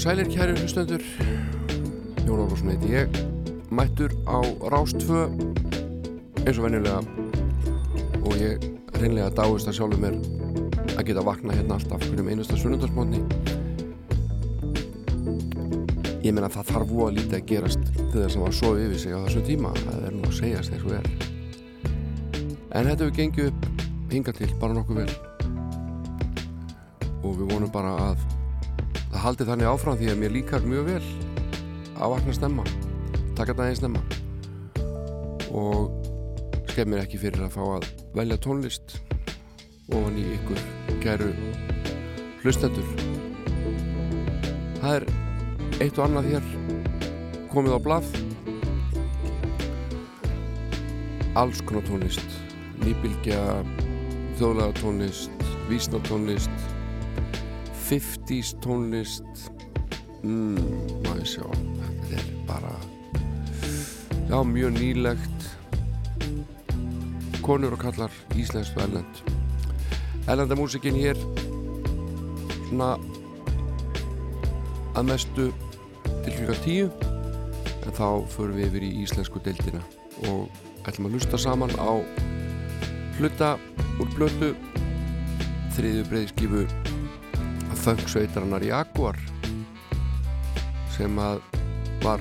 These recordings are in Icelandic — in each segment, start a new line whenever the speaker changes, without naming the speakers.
Og sælir kæri hlustendur. Jón Ólfsson heiti ég. Mættur á Rástvö eins og venjulega. Og ég reynlega dáist að sjálfur mér að geta vakna hérna alltaf hverjum einasta sunnundarsmónni ég meina það þarf voða lítið að gerast til þess að sofi yfir sig á þessu tíma. Það er nú að segjast eins og er. En þetta við gengið upp hinga til bara nokkuð vel það haldi þannig áfram því að mér líkar mjög vel. Að vakna snemma. Taka það einn snemma. Og skef mér ekki fyrir að fá að velja tónlist ofan í ykkur kæru hlustendur. Það er eitt og annað hér komið á blað. Alls konar tónlist. Nýbilgja þjóðlega tónlist vísnatónlist 50's tónlist. Mm, maður sjá. Þetta er bara já, mjög nýlegt. Konur og kallar íslenskt og ellend ellenda músikin hér svona að mestu til klukka tíu. En þá förum við yfir í íslensku deildina og ætlum að hlusta saman á hluta úr blötu þriðju breyðskifu þöngsveitarannar Jaguar sem að var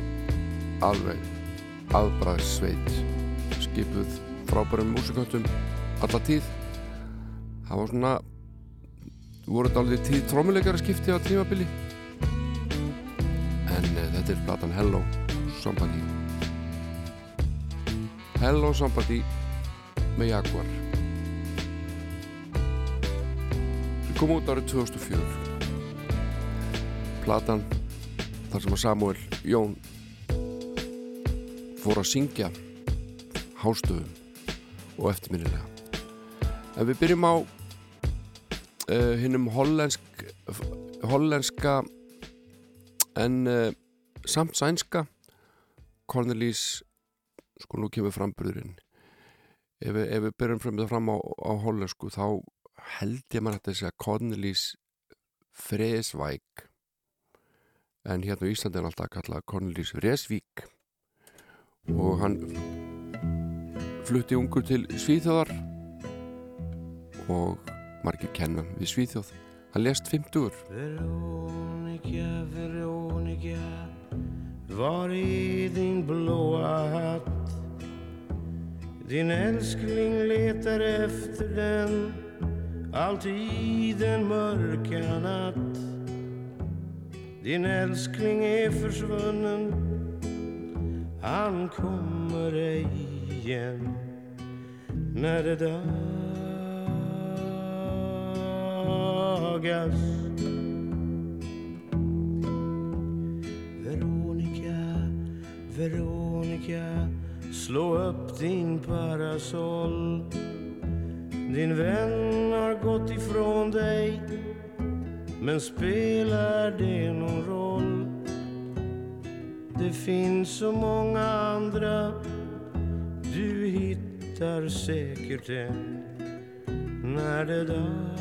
alveg aðbræðsveit skipuð frábærum músikantum alla tíð. Það var svona voru þetta alveg tíð trómuleikara skipti á tímabili. En uh, þetta er platan Hello Somebody. Hello Somebody með Jaguar. Sem kom út árið 2004 platan þar sem að Samuel Jón fór að syngja hástöðum og eftirminnilega. En við byrjum á uh, hinnum hollensk hollenska en uh, samt sænska. Cornelis sko nú kemur framburðurinn. Ef, ef við byrjum fram, fram á, á hollensku þá held ég maður að segja Cornelis Fresvæk en hérna á Íslandi er alltaf að kalla Cornelis Resvík. Og hann flutti ungur til Svíþjóðar og margir kennan við Svíþjóð. Hann lest 50
Veronica, Veronica Var är din blåa hatt? Din älskling letar efter den Alltid en mörka natt Din älskling är försvunnen. Han kommer ej igen När det dagas. Veronica, Veronica Slå upp din parasoll Din vän har gått ifrån dig. Men spelar det någon roll? Det finns så många andra Du hittar säkert en när det dagas.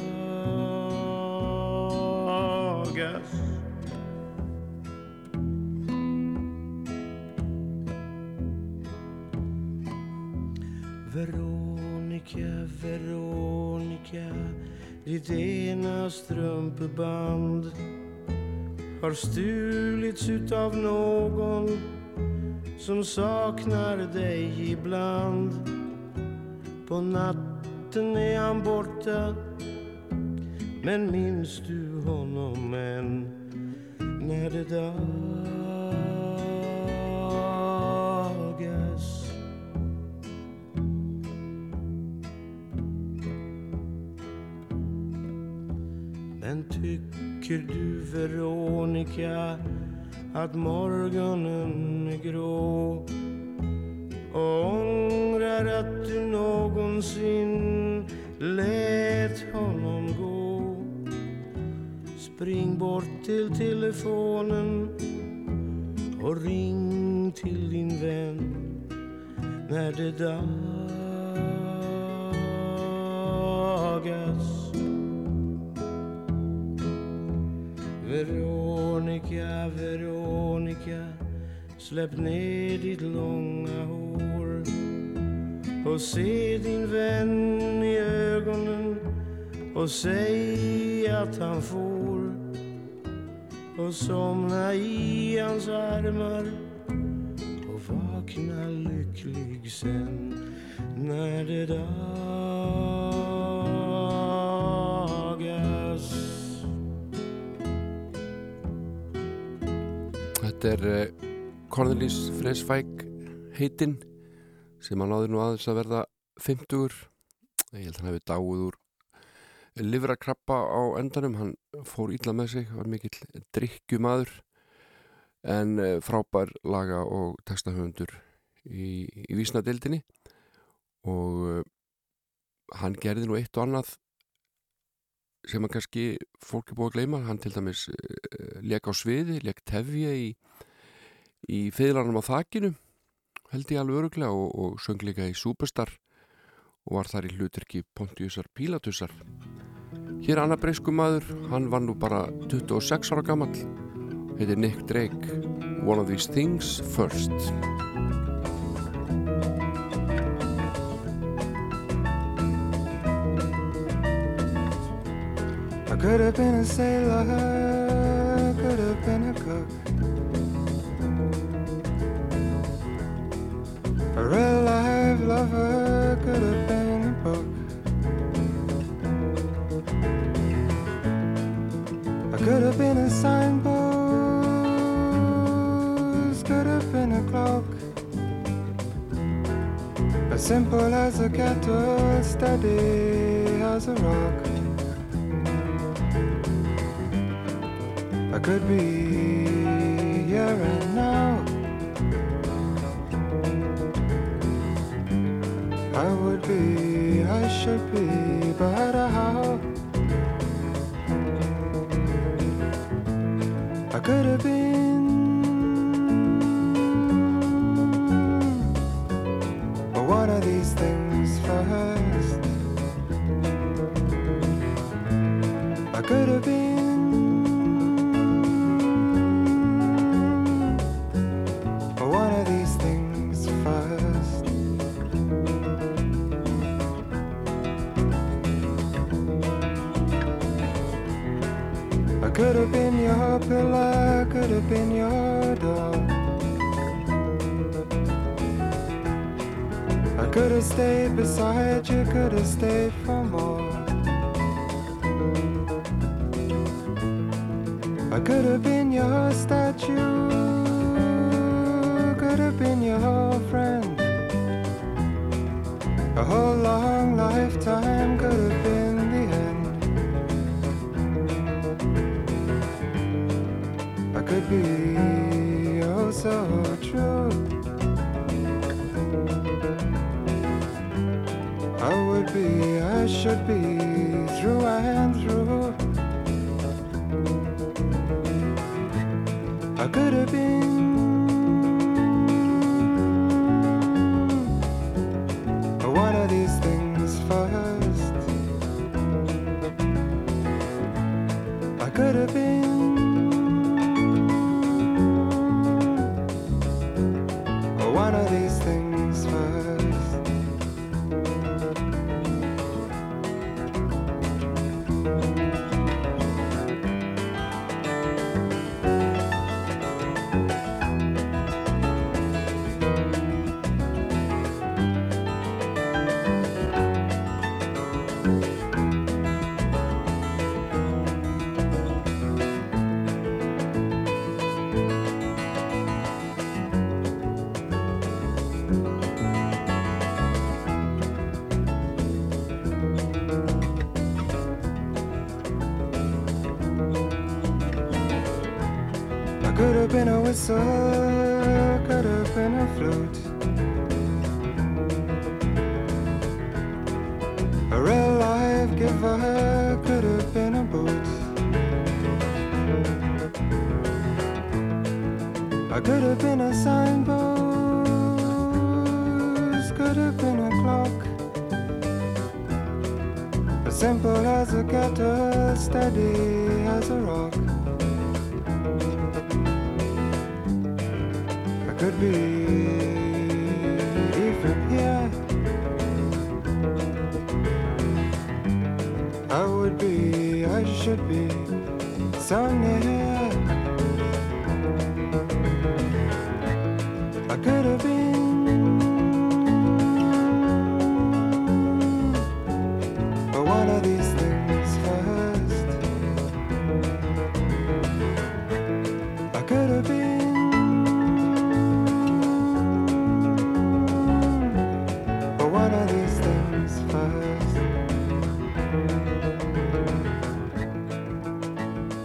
Veronica, Veronica, ditt ena strumpeband har stulits utav någon som saknar dig ibland. På natten är han borta men minns du honom än när det dagas? Men tycker du Veronica att morgonen är grå? Och ångrar att du någonsin lät honom gå? Spring bort till telefonen och ring till din vän när det dagas. Veronica, Veronica Släpp ner ditt långa hår och se din vän i ögonen och säg att han får och somna i hans armar och vakna lycklig sen när det dag
Þetta er uh, Cornelis Fresvæk heitinn sem hann náði nú aðeins að verða 50-ur ég held að hann hefði dáið úr livrakrabba á endanum. Hann fór ítla með sig, var mikill drikkjumadur en uh, frábær laga og textahöfundur í, í vísnadeildinni. Og uh, hann gerði nú eitt og annað sem að kannski fólk er búið að gleyma. Hann til dæmis leik á sviði, leik tefja í, í feðlarnum á þakinu held ég alveg öruglega og, og söng líka í Superstar og var þar í hluturki Pontiusar Pilatusar hér annar breysku maður hann var nú bara 26 ára gammal heitir Nick Drake One of These Things First
I could have been a sailor, could have been a cook. A real life lover could have been a book. I could have been a signpost, could have been a clock. As simple as a kettle, as steady as a rock. I could be your and I would be, I should be, but how? I could have been. Have been your pillar, could have been your door. I could have stayed beside you, could have stayed for more. I could have been your statue, could have been your friend. A whole long lifetime could have been could be oh so true. I would be, I should be through and through. I could have been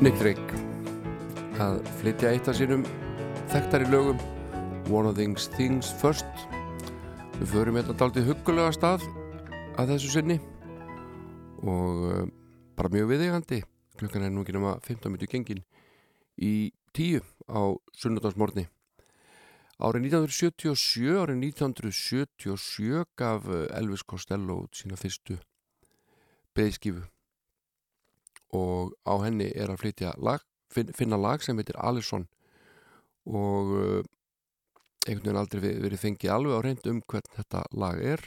Nick Drake. Að flytja eitt af sínum þekktari lögum One of Things Things First. Við förum hérna daldið huggulega stað að þessu sinni og uh, bara mjög viðegandi klukkan er nú ekki nema 15 minntu gengin í 10 á sunnudagsmorni árið 1977 árið 1977 gaf uh, Elvis Costello sína fyrstu beðskifu og á henni er að flytja lag, fin, finna lag sem heitir Allison og uh, einhvern veginn aldrei verið fengið alveg á reynd um hvern þetta lag er.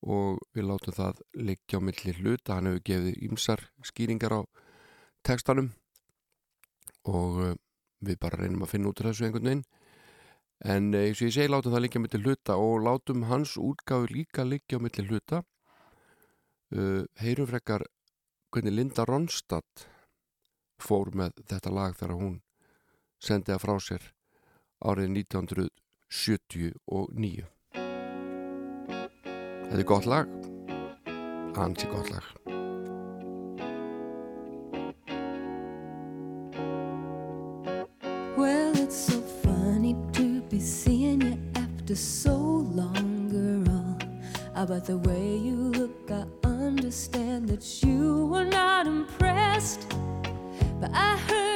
Og við látum það liggja á milli hluta, hann hefur gefið ímsar skýringar á textanum. Og uh, við bara reynum að finna út af þessu einhvern veginn. En uh, eins og ég segi látum það liggja á milli hluta og látum hans útgáfi líka liggja á milli hluta. Uh, heyrum frekar hvernig Linda Ronstadt fór með þetta lag þegar hún sendi það frá sér árið 1979 Þetta er gott lag ansi gott lag
Well, it's so funny to be seeing you after so long, girl. About the way you that you were not impressed. But I heard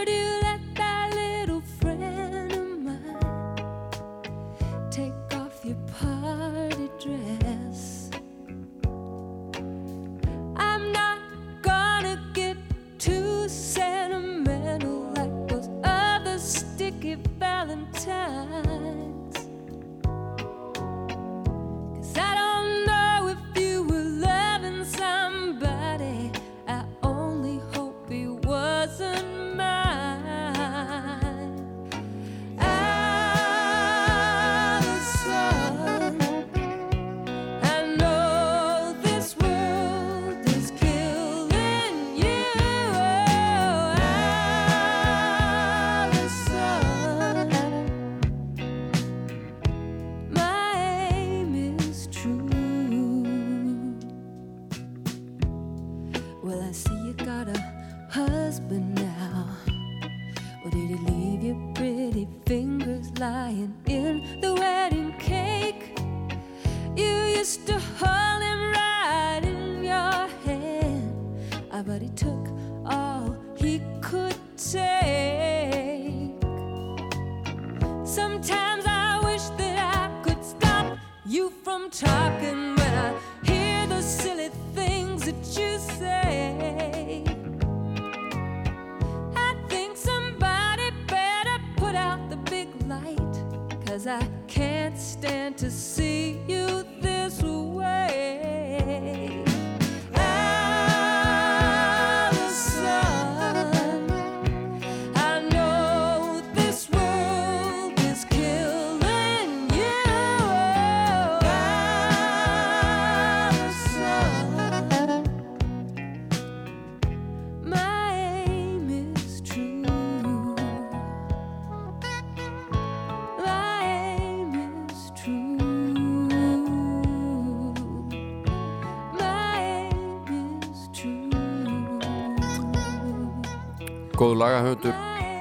góðu lagahöndur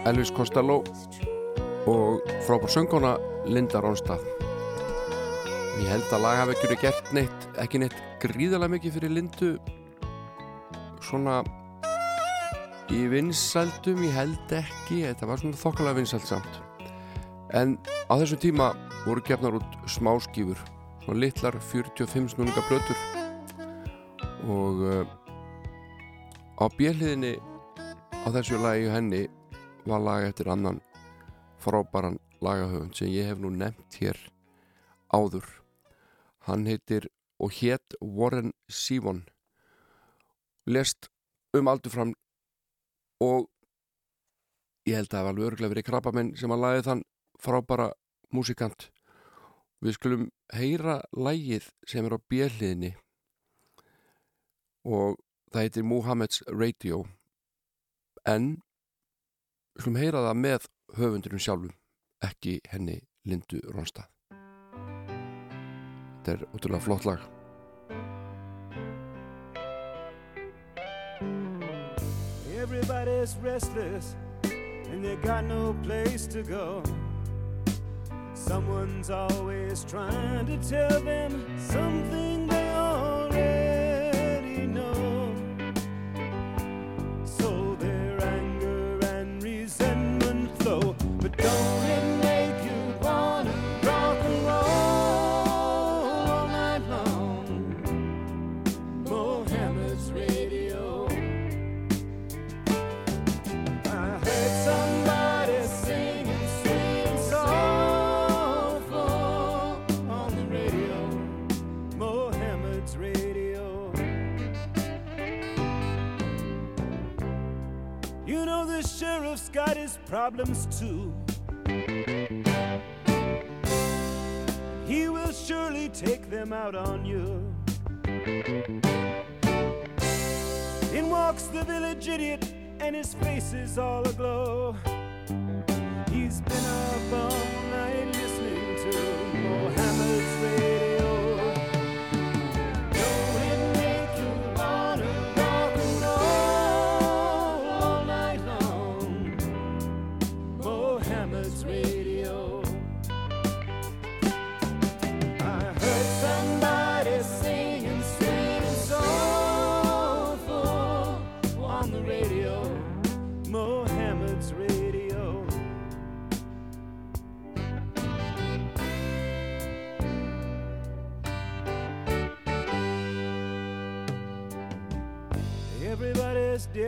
Elvis Costello og frábár söngkona Linda Ronstad ég held að lag hafi ekki gert neitt ekki neitt gríðarlega mikið fyrir Lindu svona í vinsældum ég held ekki, þetta var svona þokkalega vinsæld samt. En á þessum tíma voru gefnar út smáskýfur svona litlar 45 snúninga blötur og uh, á bjelliðinni á þessu lagi henni var lag eftir annan frábæran lagahöfund sem ég hef nú nefnt hér áður. Hann heitir og hétt Warren Sivon lest um aldur fram og ég held að það var alveg örglega verið krabbamenn sem að lagið þann frábæra músikant. Við skulum heyra lægið sem er á bjelliðinni og það heitir Muhammeds Radio en við skulum heyra það með höfundurum sjálfum ekki henni Lindu Ronstad þetta er ótrúlega flott lag
Everybody's restless and they got no place to go. Someone's always trying to tell them something got his problems too. He will surely take them out on you. In walks the village idiot, and his face is all aglow. He's been up all night listening to Mohammed's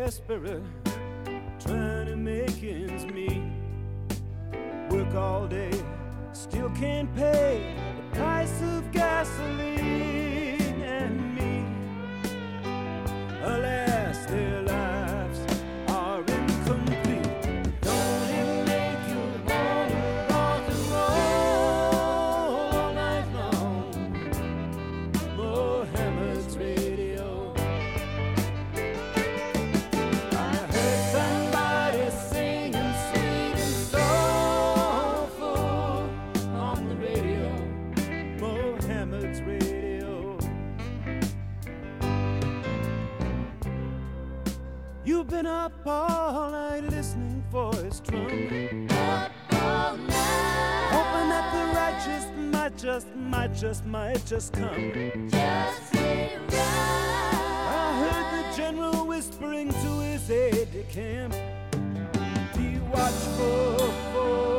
desperate, trying to make ends meet. Work all day, still can't pay the price of gasoline might just, might just, might just come. I heard the general whispering to his aide de camp. Be watchful for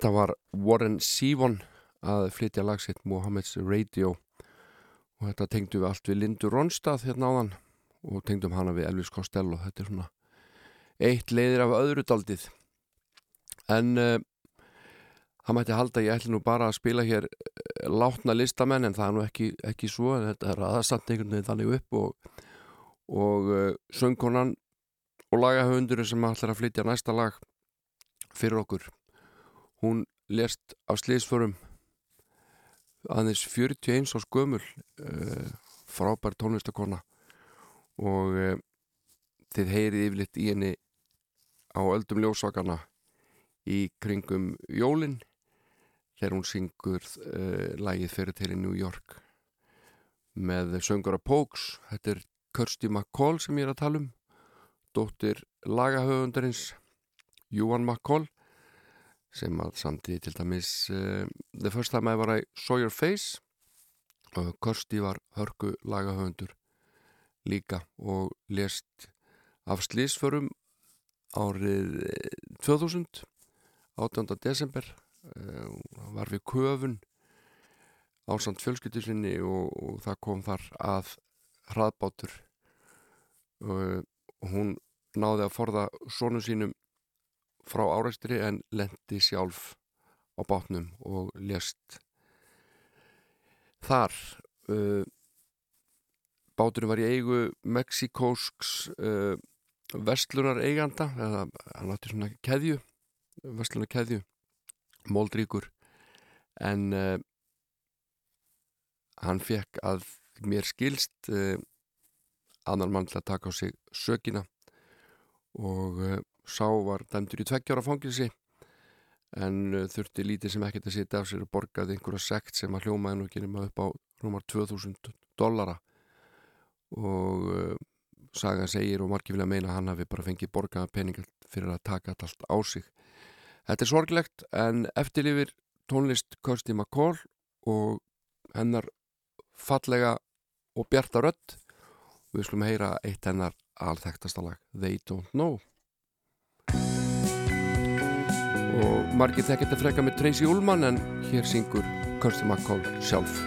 Þetta var Warren Sivon að flytja lagsitt Mohammeds Radio. Og þetta tengdu við allt við Lindu Ronstad hérna áðan og tengdum hana við Elvis Costello. Þetta er svona eitt leiðir af öðru daldið. En uh, það mætti halda ég ætli nú bara að spila hér eh, látna listamenn en það er nú ekki, ekki svo. En þetta er aðsamt einhvern veginn þannig upp og, og uh, söngkonan og lagahöfundur sem ætlar að flytja næsta lag fyrir okkur hún lest af sliðsförum aðeins 41 á skömmul uh, frábær tónlistakona og uh, þið heyrið yfirleitt í henni á öldum ljósakana í kringum jólinn þegar hún syngur uh, lagið fyrir til í New York með söngara Pokes þetta er Kirsty McCall sem ég er að tala um dóttir lagahöfundarins Júan McCall sem að samtíði til dæmis uh, the first time I var I saw your face og Kirsty var hörku lagahöfundur líka og lest af slísförum árið 2000 18. desember uh, var við köfun ásand fjölskyttusinni og, og það kom þar að hraðbátur og, og hún náði að forða sónu sínum frá áreistri en lendi sjálf á bátnum og lést þar. Uh, báturinn var í eigu Mexikósks uh, vestlunar eiganda eða hann átti svona keðju vestluna keðju Moldríkur en uh, hann fekk að mér skilst uh, annan mann til að taka á sig sökina og uh, sá var dæmdur í tveggjára fangilsi en þurfti lítið sem ekkert að sitja af sér og borgaði einhverja sekt sem að hljómaði nú ekki nema upp á rúmar 2000 dollara. Og saga segir og margir vilja meina hann hafi bara fengið borgaða peningar fyrir að taka allt á sig. Þetta er sorglegt en eftirlifir tónlist Kirsty McCall og hennar fallega og bjarta rödd. Við skulum heyra eitt hennar alþektasta lag They Don't Know og margir þekkert að freka með Tracy Ullman en hér syngur Kirsty McCall sjálf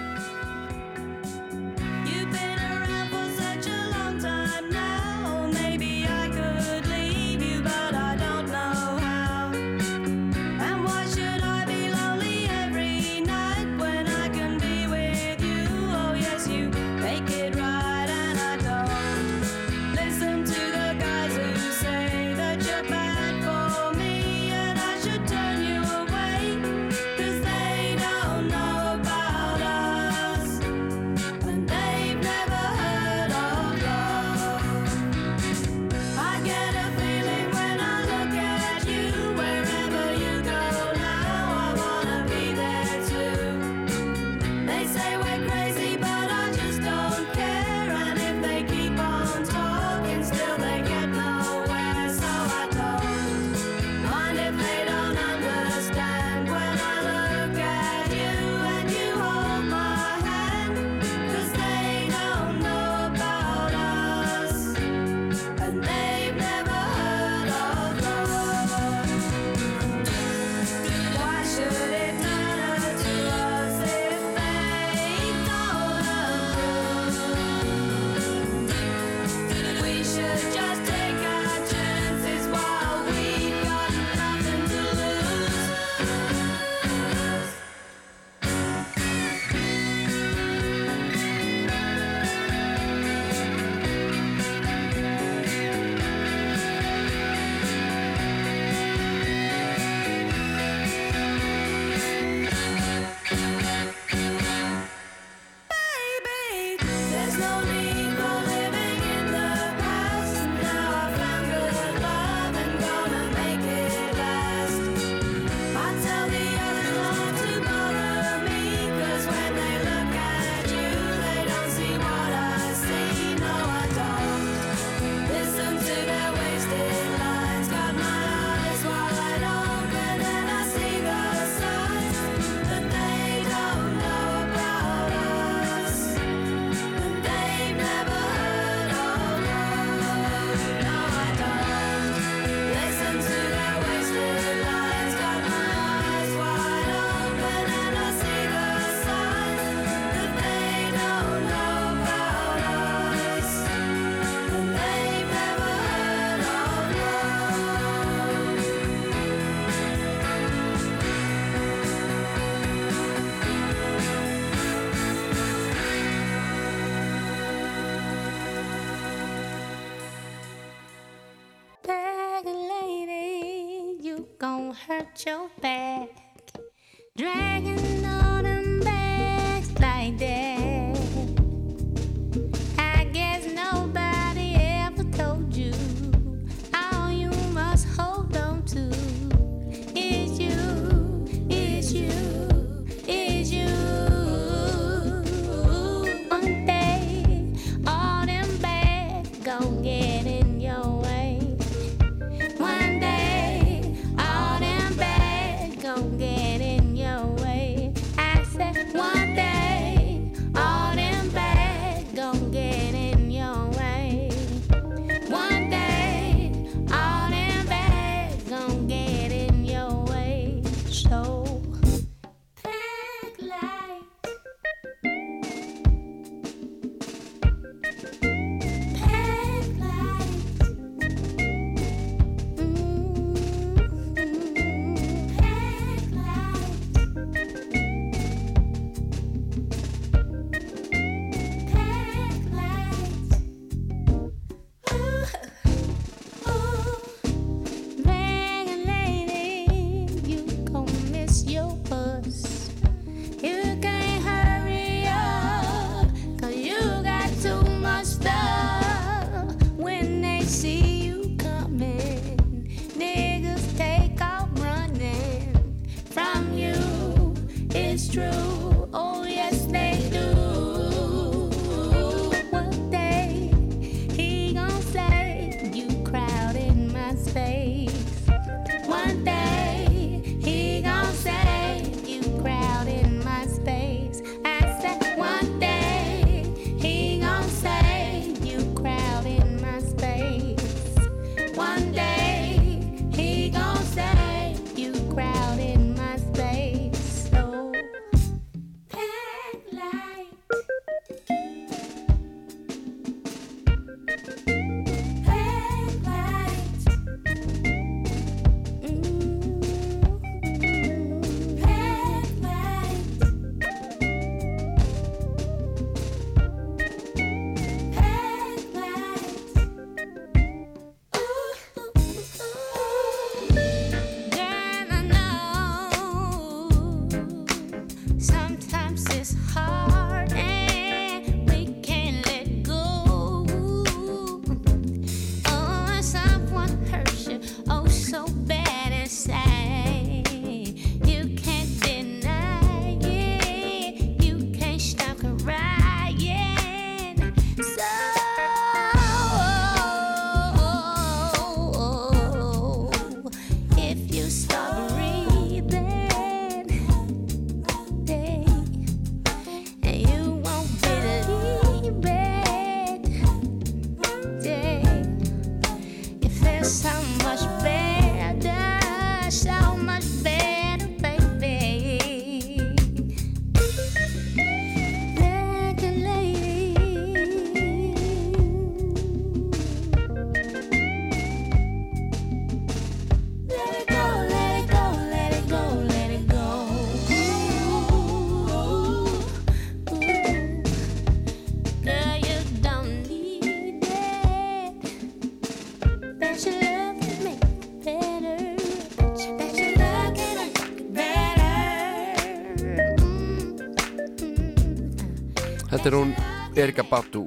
Þetta er hún Erika Batu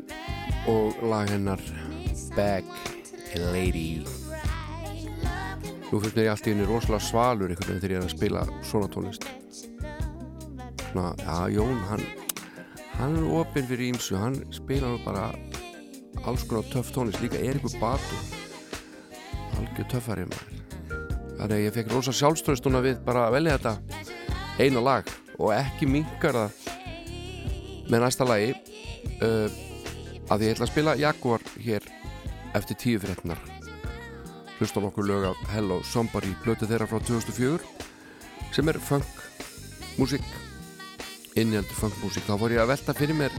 og lag hennar Back a Lady. Nú finnst mér í allt í henni rosalega svalur einhvern veginn þegar ég er að spila svona tónlist. Svona, já, Jón hann, hann er ofinn fyrir ímsu hann spila nú bara alls konar töff tónlist, líka Erika Batu algjör töffari maður. Þannig að ég fekk rosalega sjálfströðstuna við bara að velja þetta eina lag og ekki mingar það með næsta lagi uh, að ég ætla að spila Jaguar hér eftir tíu fréttinar hlustum okkur lög af Hello Somebody blötu þeirra frá 2004 sem er funk músík innjöndu funk músík. Þá voru ég að velta fyrir mér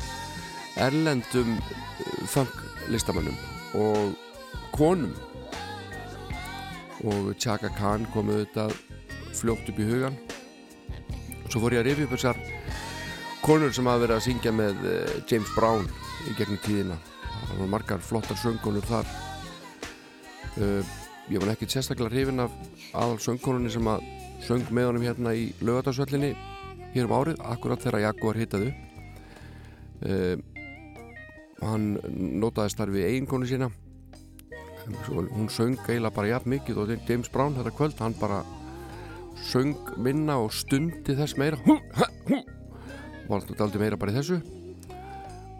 erlendum uh, funk listamannum og konum. Og Chaka Khan kom auðvitað fljókt upp í hugan og svo voru ég að rifja upp þessar konur sem hafa verið að syngja með eh, James Brown í gegnum tíðina. Það voru margar flottar söngkonur þar. Eh, ég var ekki sérstaklega hrifin af aðal söngkonunni sem að söng með honum hérna í lögadagsvöllinni hér um árið, akkurat þegar Jaguar hittaðu eh, hann notaði starfið eiginkonu sína. Hún söng eiginlega bara jafn mikið og James Brown þetta kvöld, hann bara söng minna og stundi þess meira. Hún, hún alltaf aldrei meira bara í þessu.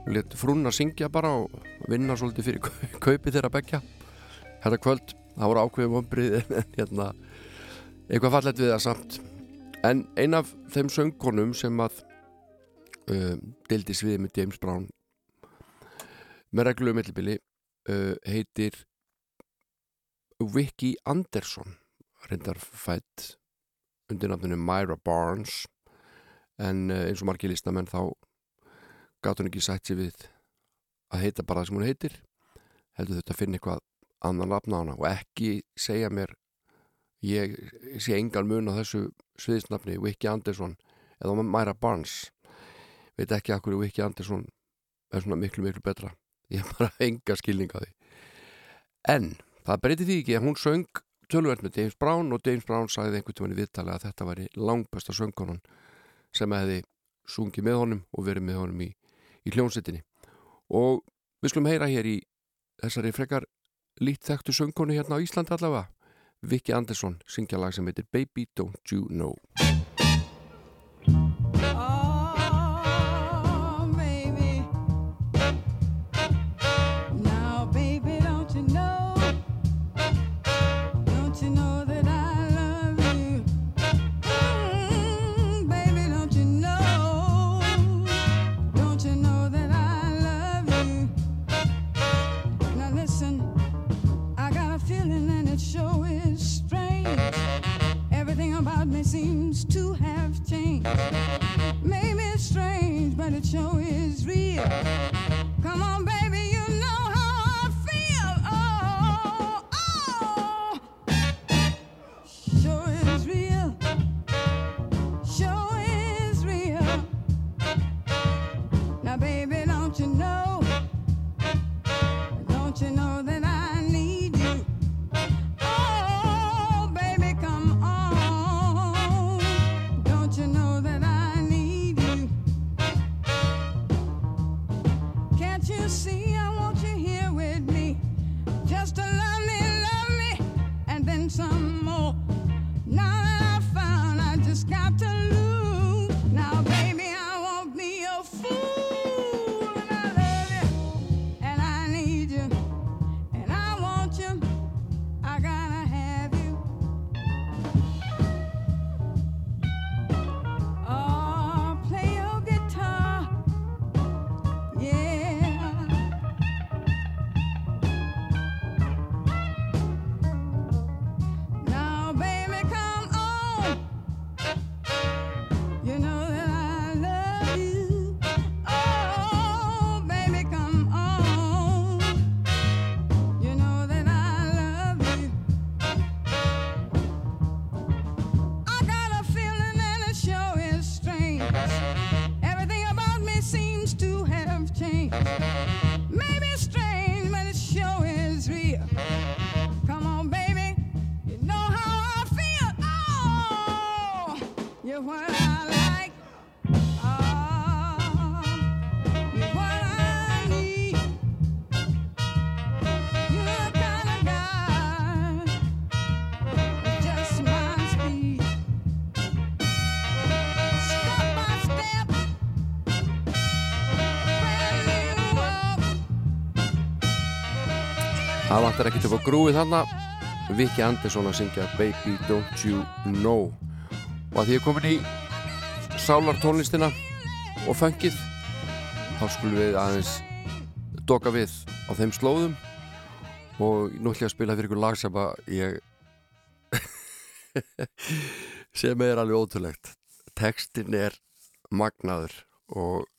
Let frúnna syngja bara og vinna svolítið fyrir kaupi þeirra begja þetta kvöld, það voru ákveðum ombrið en hérna eitthvað fallet við það samt. En ein af þeim söngkonum sem að um, dildi sviði með James Brown með reglu um millibili uh, heitir Vicky Anderson reyndar fætt undir nafninu Myra Barnes en uh, eins og margir listamenn þá gátt hún ekki sætt sér við að heita bara það sem hún heitir heldur þetta að finna eitthvað annan nafn á hana. Og ekki segja mér ég sé engan mun á þessu sviðisnafni Vicky Anderson eða Myra Barnes. Veit ekki akkur Vicky Anderson er svona miklu miklu betra. Ég har bara enga skilning á því. En það breyti því ekki að hún söng tölverð með James Brown og James Brown sagði einhvern tíman í viðtali að þetta væri langbæsta söngkonan sem hefði sungið með honum og verið með honum í, í hljónsettinni og við skulum heyra hér í þessari frekar lít þekktu söngkonu hérna á Íslandi allavega Vicky Anderson syngja lag sem heitir Baby Don't You Know
seems to have changed. Maybe it's strange, but it sure is real. Come on, baby,
vantar ekkert upp á grúið þarna. Vicky Anderson að syngja Baby Don't You Know. Og að því er komin í sálartónlistina og fengið þá skulum við aðeins doka við á þeim slóðum. Og nú ætlum ég að spila fyrir ykkur lag sem að ég sem er alveg ótrúlegt. Textin er magnaður og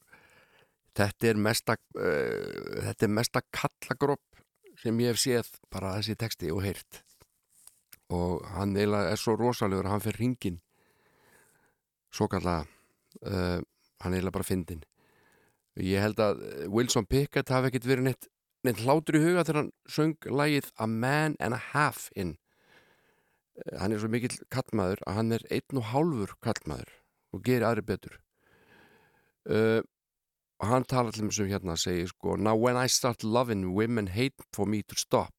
þetta er mesta uh, þetta er mesta kallagropp sem ég hef séð bara þessi texti og heyrt. Og hann eiginlega er svo rosalegur að hann fyrir ringin svo kalla uh, hann eiginlega bara fyndin ég held að Wilson Pickett hafi ekkert verið neitt neitt hlátur í huga þegar hann söng lagið A Man and a Half in. Eh, hann er svo mikill kallmaður að hann er einn og hálfur kallmaður og gerir aðri betur. Uh, og hann talar allir sem hérna segir sko Now when I start loving women hate for me to stop.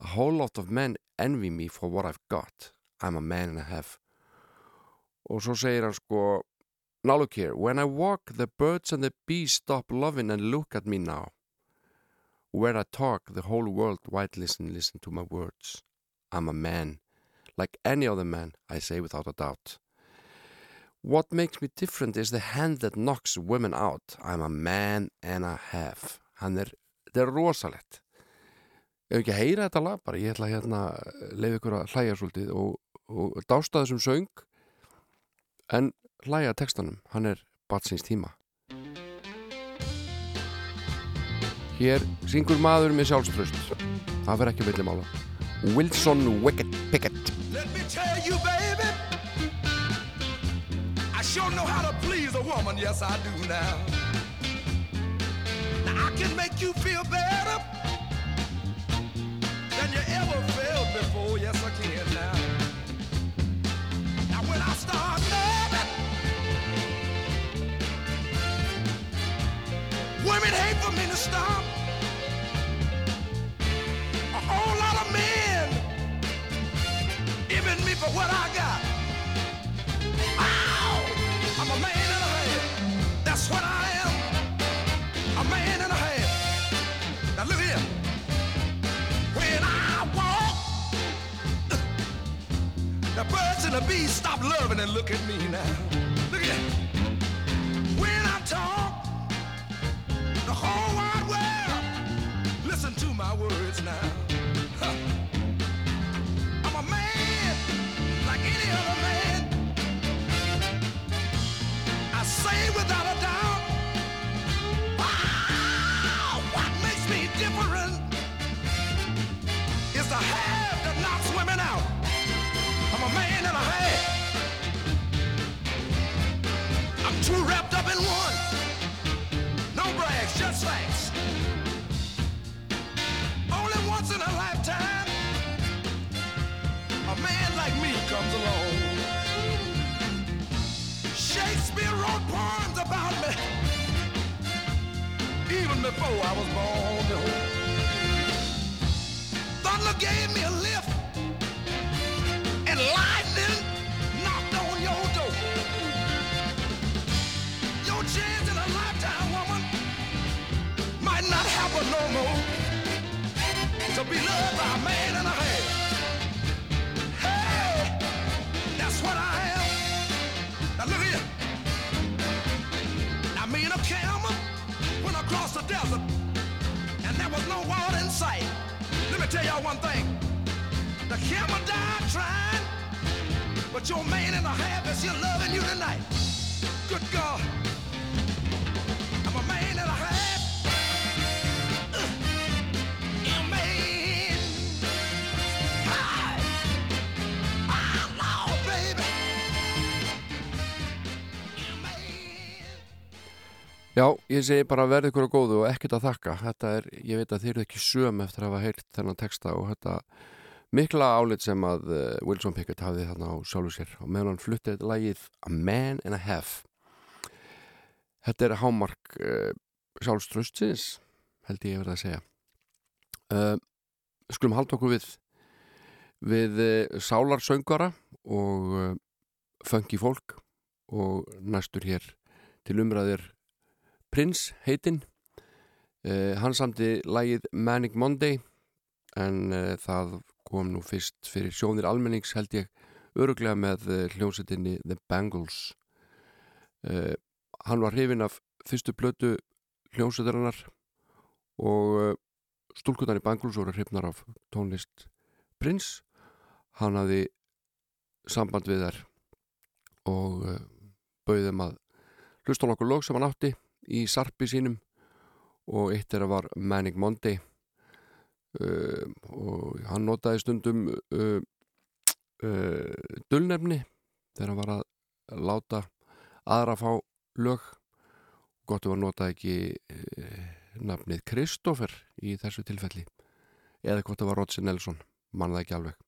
A whole lot of men envy me for what I've got. I'm a man and a half. Og svo segir hann sko Now look here, when I walk the birds and the bees stop loving and look at me now. Where I talk the whole world white listen, listen to my words. I'm a man. Like any other man, I say without a doubt. What makes me different is the hand that knocks women out. I'm a man and a half. Hann er, þetta er rosalett. Ef ekki að heyra þetta lag bara, ég ætla hérna að leiða ykkur að hlæja svolítið og, og dásta þessum söng en hlæja textanum, hann er batsins tíma. Hér syngur maður með sjálfströst. Það verð ekki að vilja mála. Wilson Wicked Pickett.
Let me tell you, baby, sure know how to please a woman, yes I do now. Now I can make you feel better than you ever felt before, yes I can now. Now when I start loving, women hate for me to stop. A whole lot of men giving me for what I got. The bees stop loving and look at me now. Look here. When I talk, the whole wide world listen to my words now. Huh. I'm a man like any other man. I say without in a man like me comes along. Shakespeare wrote poems about me even before I was born. Thunder gave me a lift, and lightning To be loved by a man and a half. Hey, that's what I am. Now look here. I mean a camel went across the desert and there was no water in sight. Let me tell y'all one thing. The camel died trying, but your man and a half is here loving you tonight. Good God.
Já, ég segi bara verði ykkur á góðu og ekkert að þakka. Þetta er, ég veit að þið eru ekki söm eftir að hafa heyrt þennan texta og þetta mikla álit sem að uh, Wilson Pickett hafði þarna á sjálfu sér og meðan hann fluttið lagið A Man and a Half. Þetta er hámark uh, sjálfströstsins, held ég verið að segja. Uh, skulum halda okkur við við uh, sálarsöngara og funky fólk og næstur hér til umræðir Prince heitinn. Uh, hann samti lagið Manic Monday en uh, það kom nú fyrst fyrir sjónir almennings held ég öruglega með uh, hljómsettinni The Bangles. Uh, hann var hrifin af fyrstu blötu hljómsettarinnar og stúlkutan í Bangles voru hrifnar af tónlist Prince. Hann hafði samband við þær og bauði þeim að hlusta á nokkur lög sem hann átti í sarpi sínum og eitt er að var Manic Monday. Uh, og hann notaði stundum um, um, uh, uh, dullnefni þegar hann var að láta aðra fá lög. Gott um að nota ekki eh, nafnið Kristófer í þessu tilfelli. Eða gott að var Rótsi Nelsson, mannaði ekki alveg.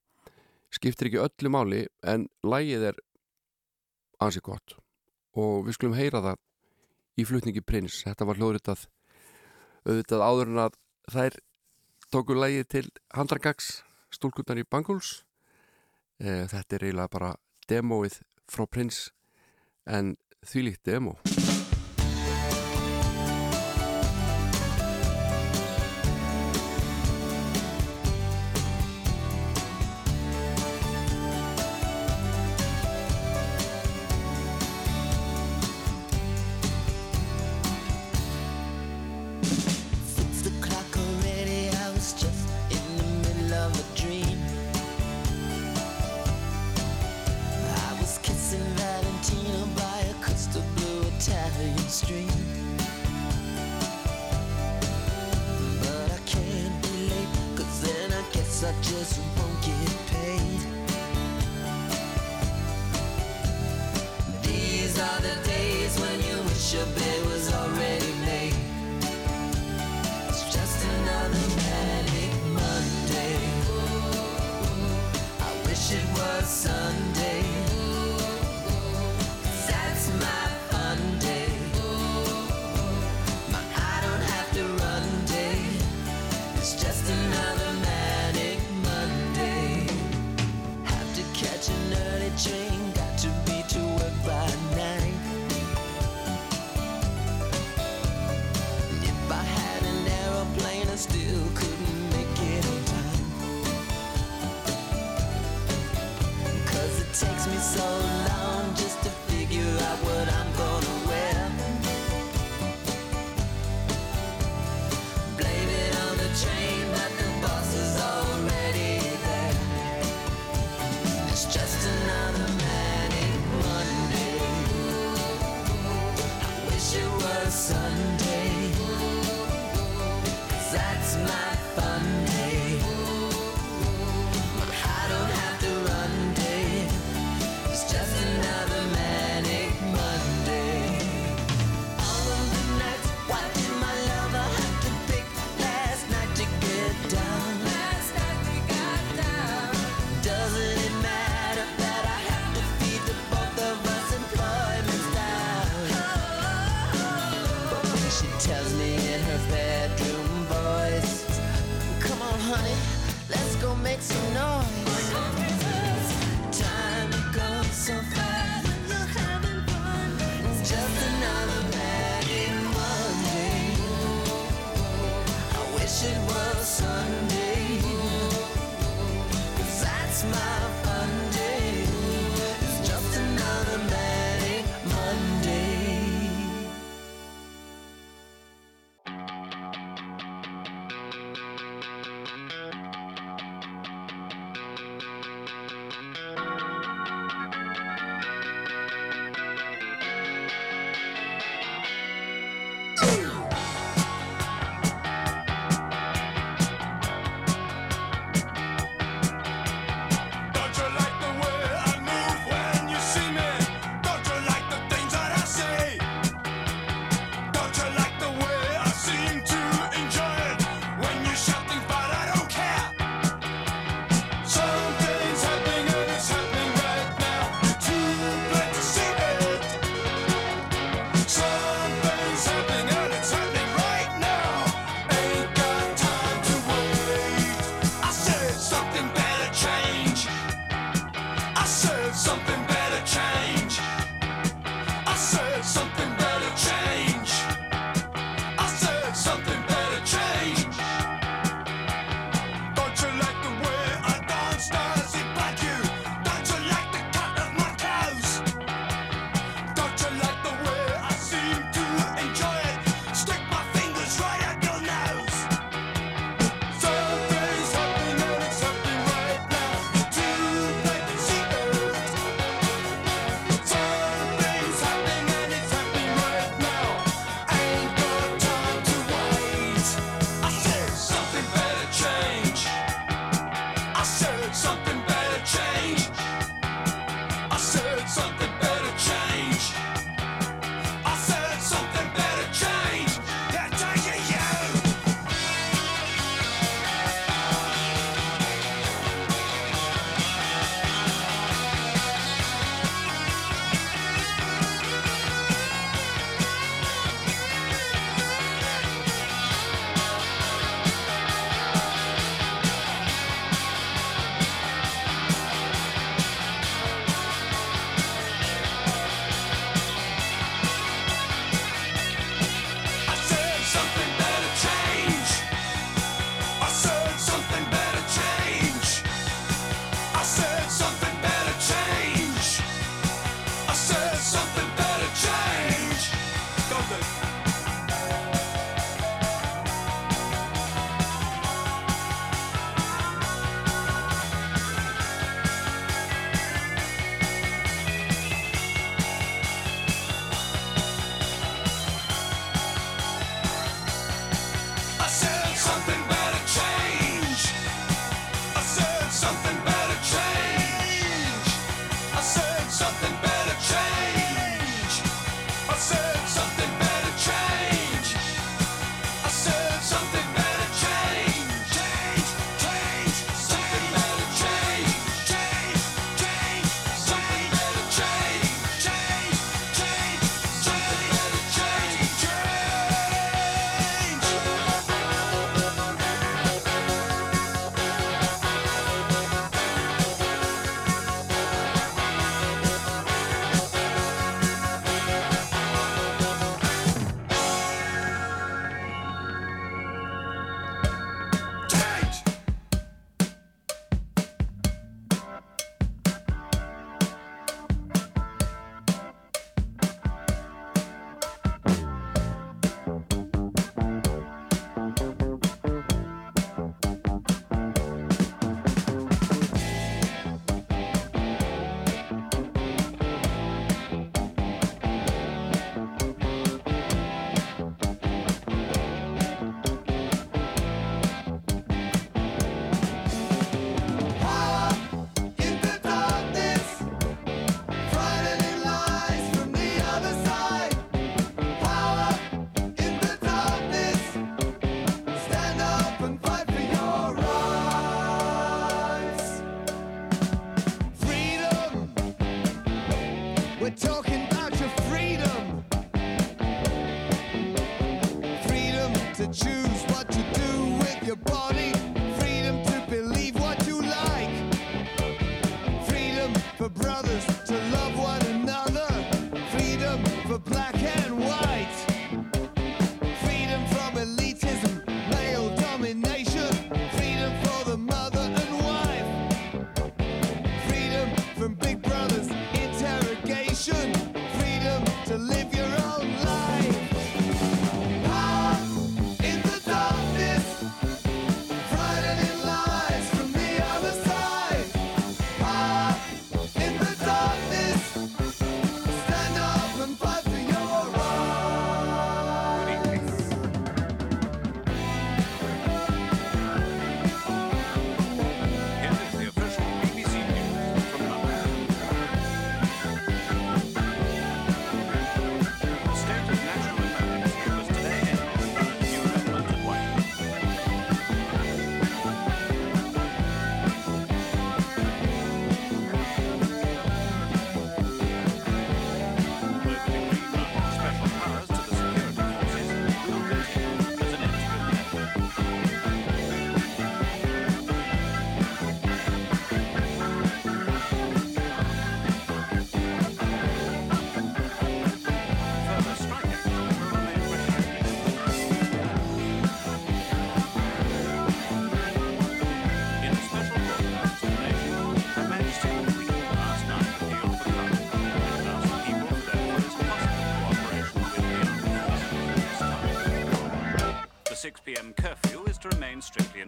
Skiptir ekki öllu máli en lægið er ansi gott. Og við skulum heyra það í flutningi prins. Þetta var hlóðritað auðvitað áður en að þær tóku lægi til Handragags, stúlkundan í Bangles. Eh, þetta er eiginlega bara demóið frá prins en
þýlíkt
demó.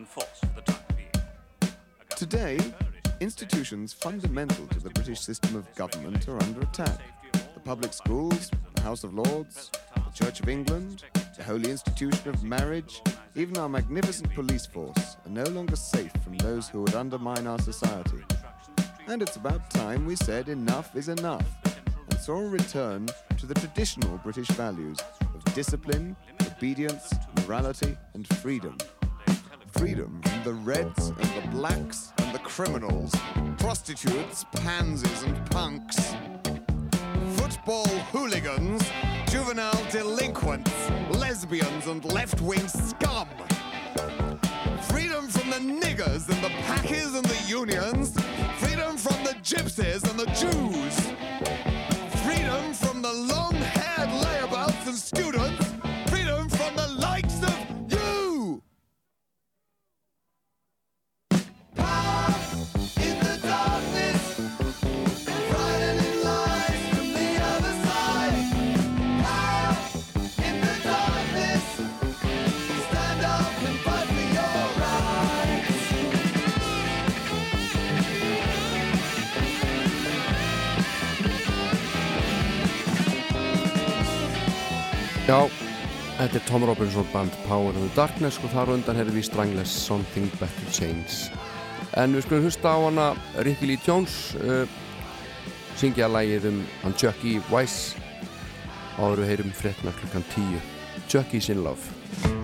Force for the time being.
Today, institutions fundamental to the British system of government are under attack. The public schools, the House of Lords, the Church of England, the holy institution of marriage, even our magnificent police force are no longer safe from those who would undermine our society. And it's about time we said enough is enough and saw a return to the traditional British values of discipline, obedience, morality, and freedom. Freedom from the reds and the blacks and the criminals, prostitutes, pansies, and punks, football hooligans, juvenile delinquents, lesbians, and left wing scum. Freedom from the niggers and the packers and the unions, freedom from the gypsies and the Jews, freedom from the long haired layabouts and students,
Já, þetta er Tom Robinson band Power in the Darkness og þar undan hefur við Strangless Something Better Change en við skulum hlusta á hana Ricky Lee Jones uh, syngja lagið um hann Chucky Weiss. Áður við heyrum fréttna klukkan 10 Chucky's in Love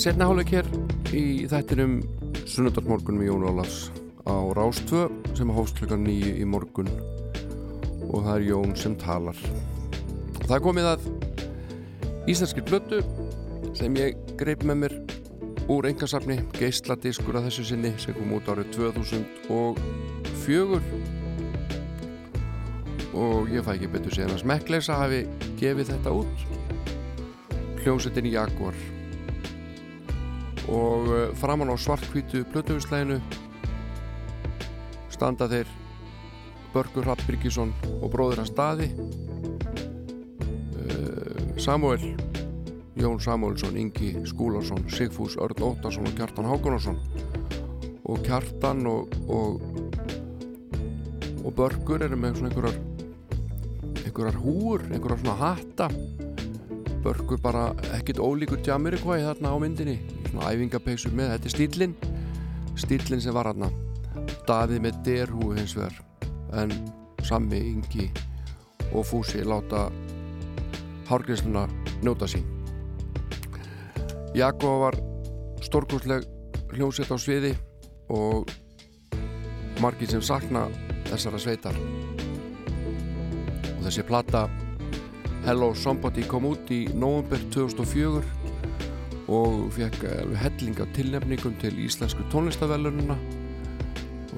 setna hálfleik hér í þættinum Sunnundarsmorgun með Jón Ólafs á Rástvö sem hófst klukkan nýju í morgun. Og það er Jón sem talar. Það komið að íslenskir blötu sem ég greip með mér úr engasafni geisladiskur að þessu sinni sem kom út árið 2004 og ég fæ ekki betur séðan að smekkleisa hafi gefið þetta út. Hljómsettin Jaguar og uh, framan á svartkvítu plötuvislæginu standa þeir Börgur Rapp Birgisson og bróður hans Daði uh, Samuel Jón Samuelsson, Ingi Skúlason Sigfús Örn Óttarsson og Kjartan Hákonarsson og Kjartan og, og og Börgur eru með svona einhverjar einhverjar húur, einhverjar svona hatta. Börgur bara ekkit ólíkur Jamiroquai þarna á myndinni svona æfingapeysu með, þetta er stílinn stílinn sem var hann daðið með derhú hins vegar. En sami yngi og fúsi láta hárgrinsluna njóta sín. Jakob var stórkostleg hljómsveit á sviði og margir sem sakna þessara sveitar. Og þessi plata Hello Somebody kom út í november 2004 og fekk hellinga tilnefningum til íslensku tónlistavellununa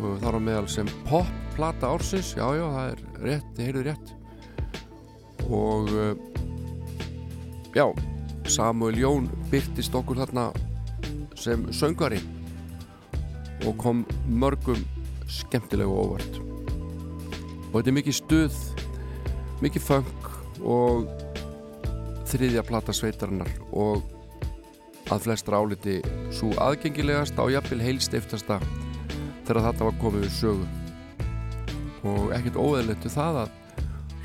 og þar á meðal sem pop-plata ársins já já það er rétt, þið heyrðu rétt. Og uh, já Samuel Jón byrtist okkur þarna sem söngari og kom mörgum skemmtilegu óvart. Og þetta er mikið stuð mikið funk og þriðja plata sveitarinnar og að flestra áliti svo aðgengilegast á jafnvel heilstiftasta þegar þetta var komið við sögu. Og ekkert óeðlötu það að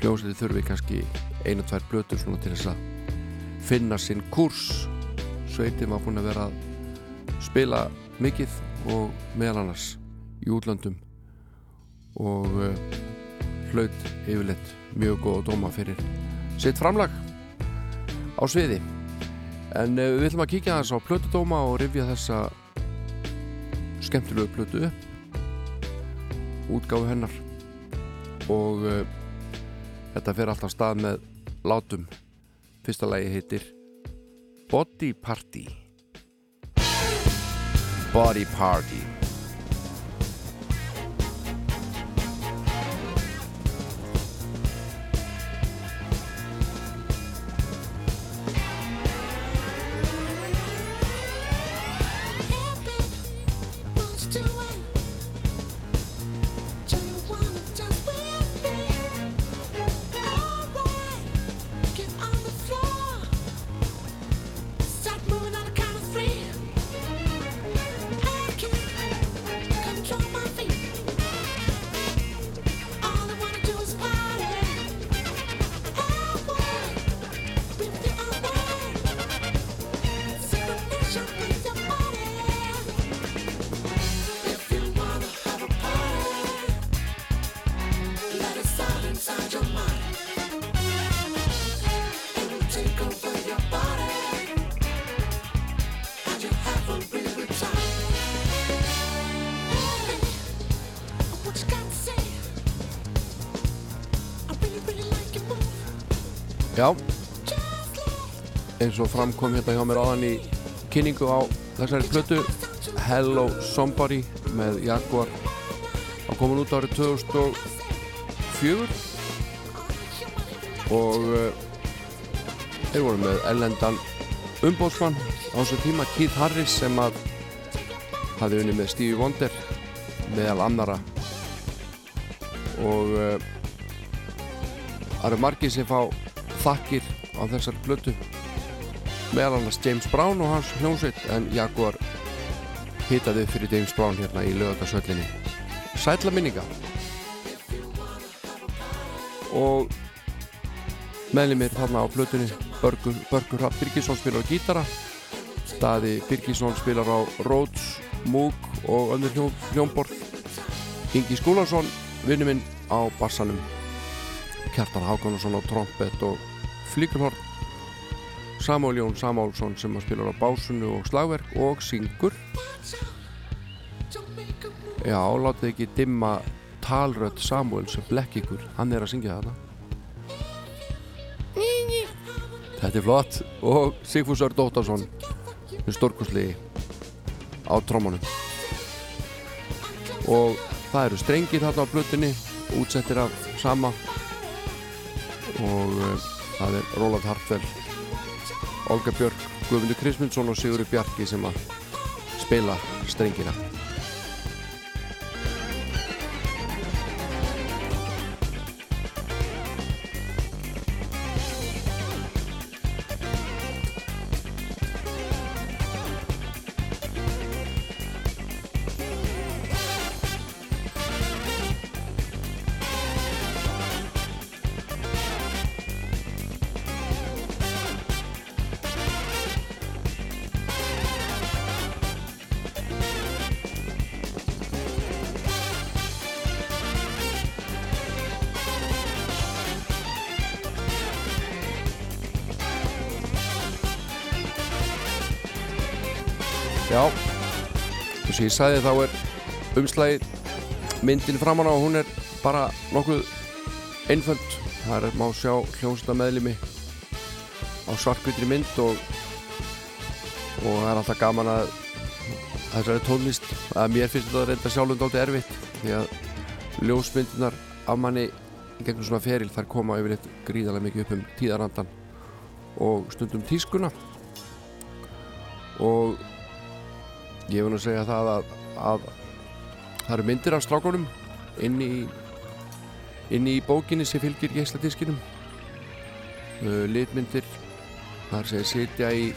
hljómsveiti þurfi kannski einu, tvær blötur svona til þess að finna sinn kurs sveitin var búin að vera að spila mikið og meðal annars í útlöndum og uh, hlaut yfirleitt mjög góð dóma fyrir sitt framlag á sviði en uh, við ætlum að kíkja þess á plötudóma og rifja þessa skemmtilegu plötu upp. Útgáfu hennar. Og uh, þetta fer alltaf stað með látum. Fyrsta lagi heitir Body Party. Body Party eins og framkom hérna hjá mér áðan í kynningu á þessari plötu Hello Somebody með Jaguar. Á komin út árið 2004 og uh, þeir voru með ellendan umbóðsmann á þessu tíma Keith Harris sem að hafði unni með Stevie Wonder meðal annara og uh, það eru margir sem fá þakkir á þessar blötu meðal annars James Brown og hans hljómsveit en Jaguar hitaði fyrir James Brown hérna í lögatarsöllinni sætla minninga. Og meðlumir þarna á blötunni Börgur, Rapp Birgisson spilar á gítara Daði Birgisson spilar á Rhodes, Moog og önnur hljóm, hljómborð Ingi Skúlason vinnuminn á bassanum Kjartan Hákonarsson á trompet og flíkulhorn Samuel Jón Samálsson sem að spila á básunu og slagverk og syngur. Já, látið ekki dimma talrödd Samuel sem blekk ykkur, hann er að syngja þetta Þetta er flott. Og Sigfúsar Dóttarsson með stórkursliði á trómanum og það eru strengir þarna á blutinni útsettir af sama. Og uh, það er Róland Hartfell Olga Björk, Guðmundur Krismundsson og Sigurður Bjarki sem að spila strengina ég sagði þá er umslægið myndin framan á hún er bara nokkuð einföld. Það er má sjá hljónsta meðlimi á svarkvítri mynd og og það er alltaf gaman að þessari tónlist að mér finnst þetta reynda sjálfum dálítið erfitt því að ljósmyndinar af manni í gegnum svona feril þar koma yfirleitt gríðarlega mikið upp um tíðarandan og stundum tískuna. Og ég vil nú segja það að, að það eru myndir af strákunum inn í inn í bókinni sem fylgir geisladiskinum uh, litmyndir þar sem sitja í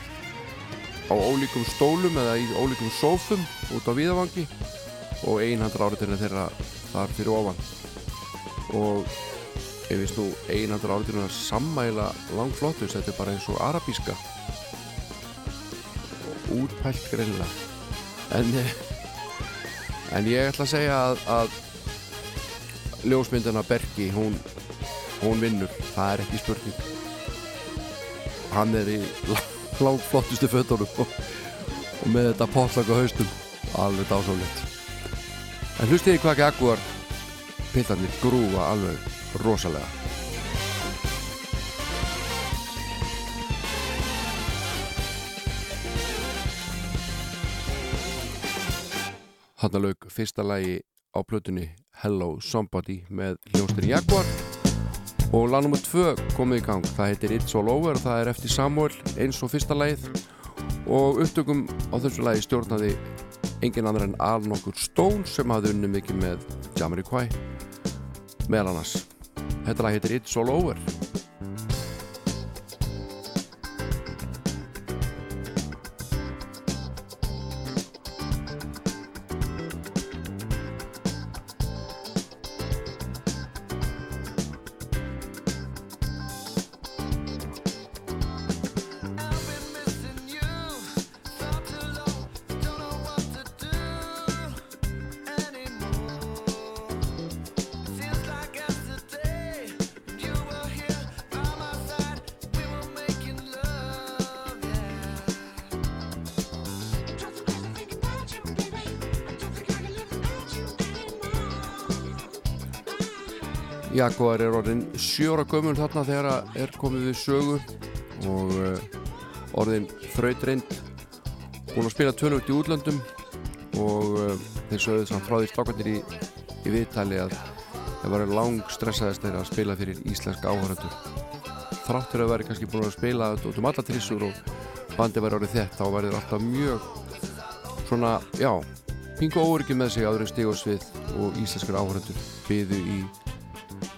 á ólíkum stólum eða í ólíkum sófum út á Víðavangi og einhandra áriðurinn þeirra þar fyrir ofan. Og ég veist nú einhandra áriðurinn er sammæla langflottus, þetta er bara eins og arabíska. Og útpælt greinilega en, en ég ætla að segja að, að ljósmyndina Bergi hún, hún vinnur, það er ekki spurning. Hann er í langflottustu fötunum og, og með þetta potlaka haustum alveg dásáleitt en hlustiði hvað ekki Aguar pillarnir grúa alveg rosalega Hanna laug fyrsta lagi á plötunni Hello Somebody með hljóstir Jaguar. Og lag nr. 2 komið í gang. Það heitir It's All Over og það er eftir Samuel eins og fyrsta lagið. Og upptökum á þessu lagi stjórnaði engin annar en Al nokkur Stone sem hafði unni mikið með Jamiroquai meðal annars. Þetta lag heitir It's All Over Jaguar er orðin sjóra gömul þarna þegar að er komið við sögu og uh, orðin þrautreind búin að spila tölvöld í útlöndum og uh, þeir sögðu samt frá því strákarnir í, í viðtali að það var lang stressaðist þeirra að spila fyrir íslenska áhöröndur þráttur að vera kannski búin að spila út um alla trissur og bandi var orðið þett þá var þeir alltaf mjög svona, já pingu óryggi með sig áður en stígosvið og íslenskar áhöröndur byðu í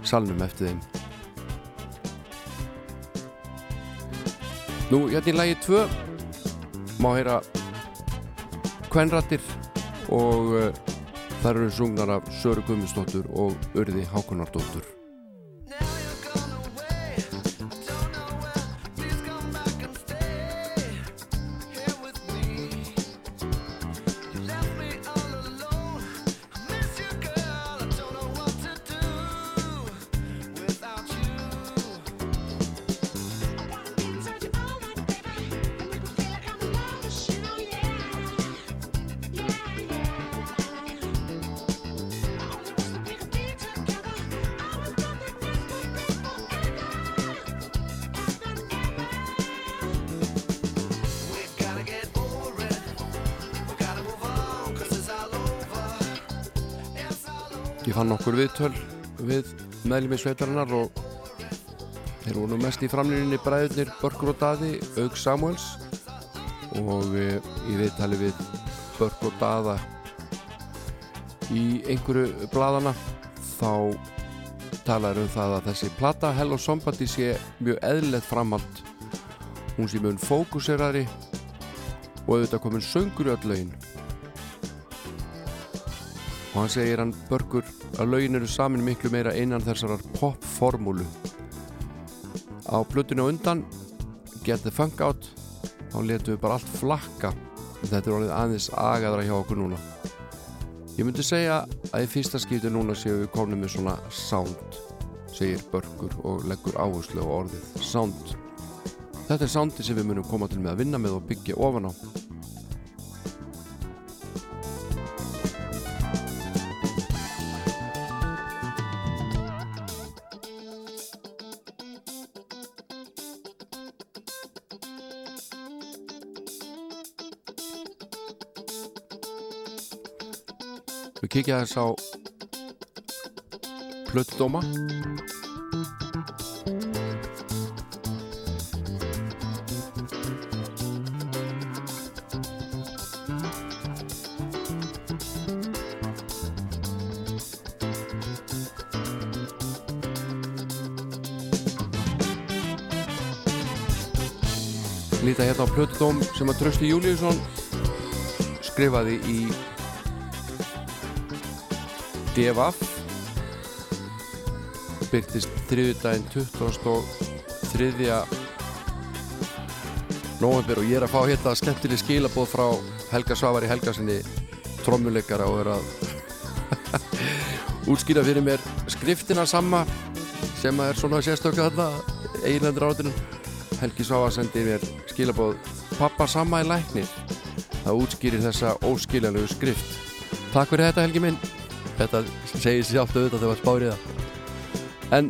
salnum eftir þeim. Nú, hérna í lagi 2 má heyra kvenrattir og uh, þar eru sungnar af Söru Gummistóttur og Urði Hákonardóttur við meðlum í sveitarinnar og þeir voru mest í framlýninni bræðurnir Börgur og Daði, Aug Samuels og e, í viðtali við Börg og Daða í einhverju bladana þá talaður um það að þessi plata Hello Somebody sé mjög eðlilegt framhald. Hún sé mjög fókuserari og auðvitað komin söngur í öll lögin og hann segir hann Börgur að lögin eru samin miklu meira innan þessarar popformúlu. Á á undan Get the Funk Out þá letum við bara allt flakka. En þetta er orðið aðeins agaðra hjá okkur núna. Ég myndi segja að í fyrsta skipti núna séum við komin með svona sound segir Börgur og leggur áherslu á orðið sound. Þetta er soundi sem við munum koma til með að vinna með og byggja ofan á Við kikja þess á Plötudóma. Líta hérna á Plötudóm sem að Trösti Júliusson skrifaði í DFF byrtist þriðudaginn 23. november og ég er að fá hérna skemmtileg skilabóð frá Helga Svavari Helgarsinni trommuleikara og er að útskýra fyrir mér skriftina sama sem er svona sérstökka þarna eiginlendur átinu Helgi Svavar sendi mér skilabóð pappa sama í læknir. Það útskýrir þessa óskiljanlegu skrift. Takk fyrir þetta Helgi minn þetta segir sér sjálft auðvitað þegar spárið það. En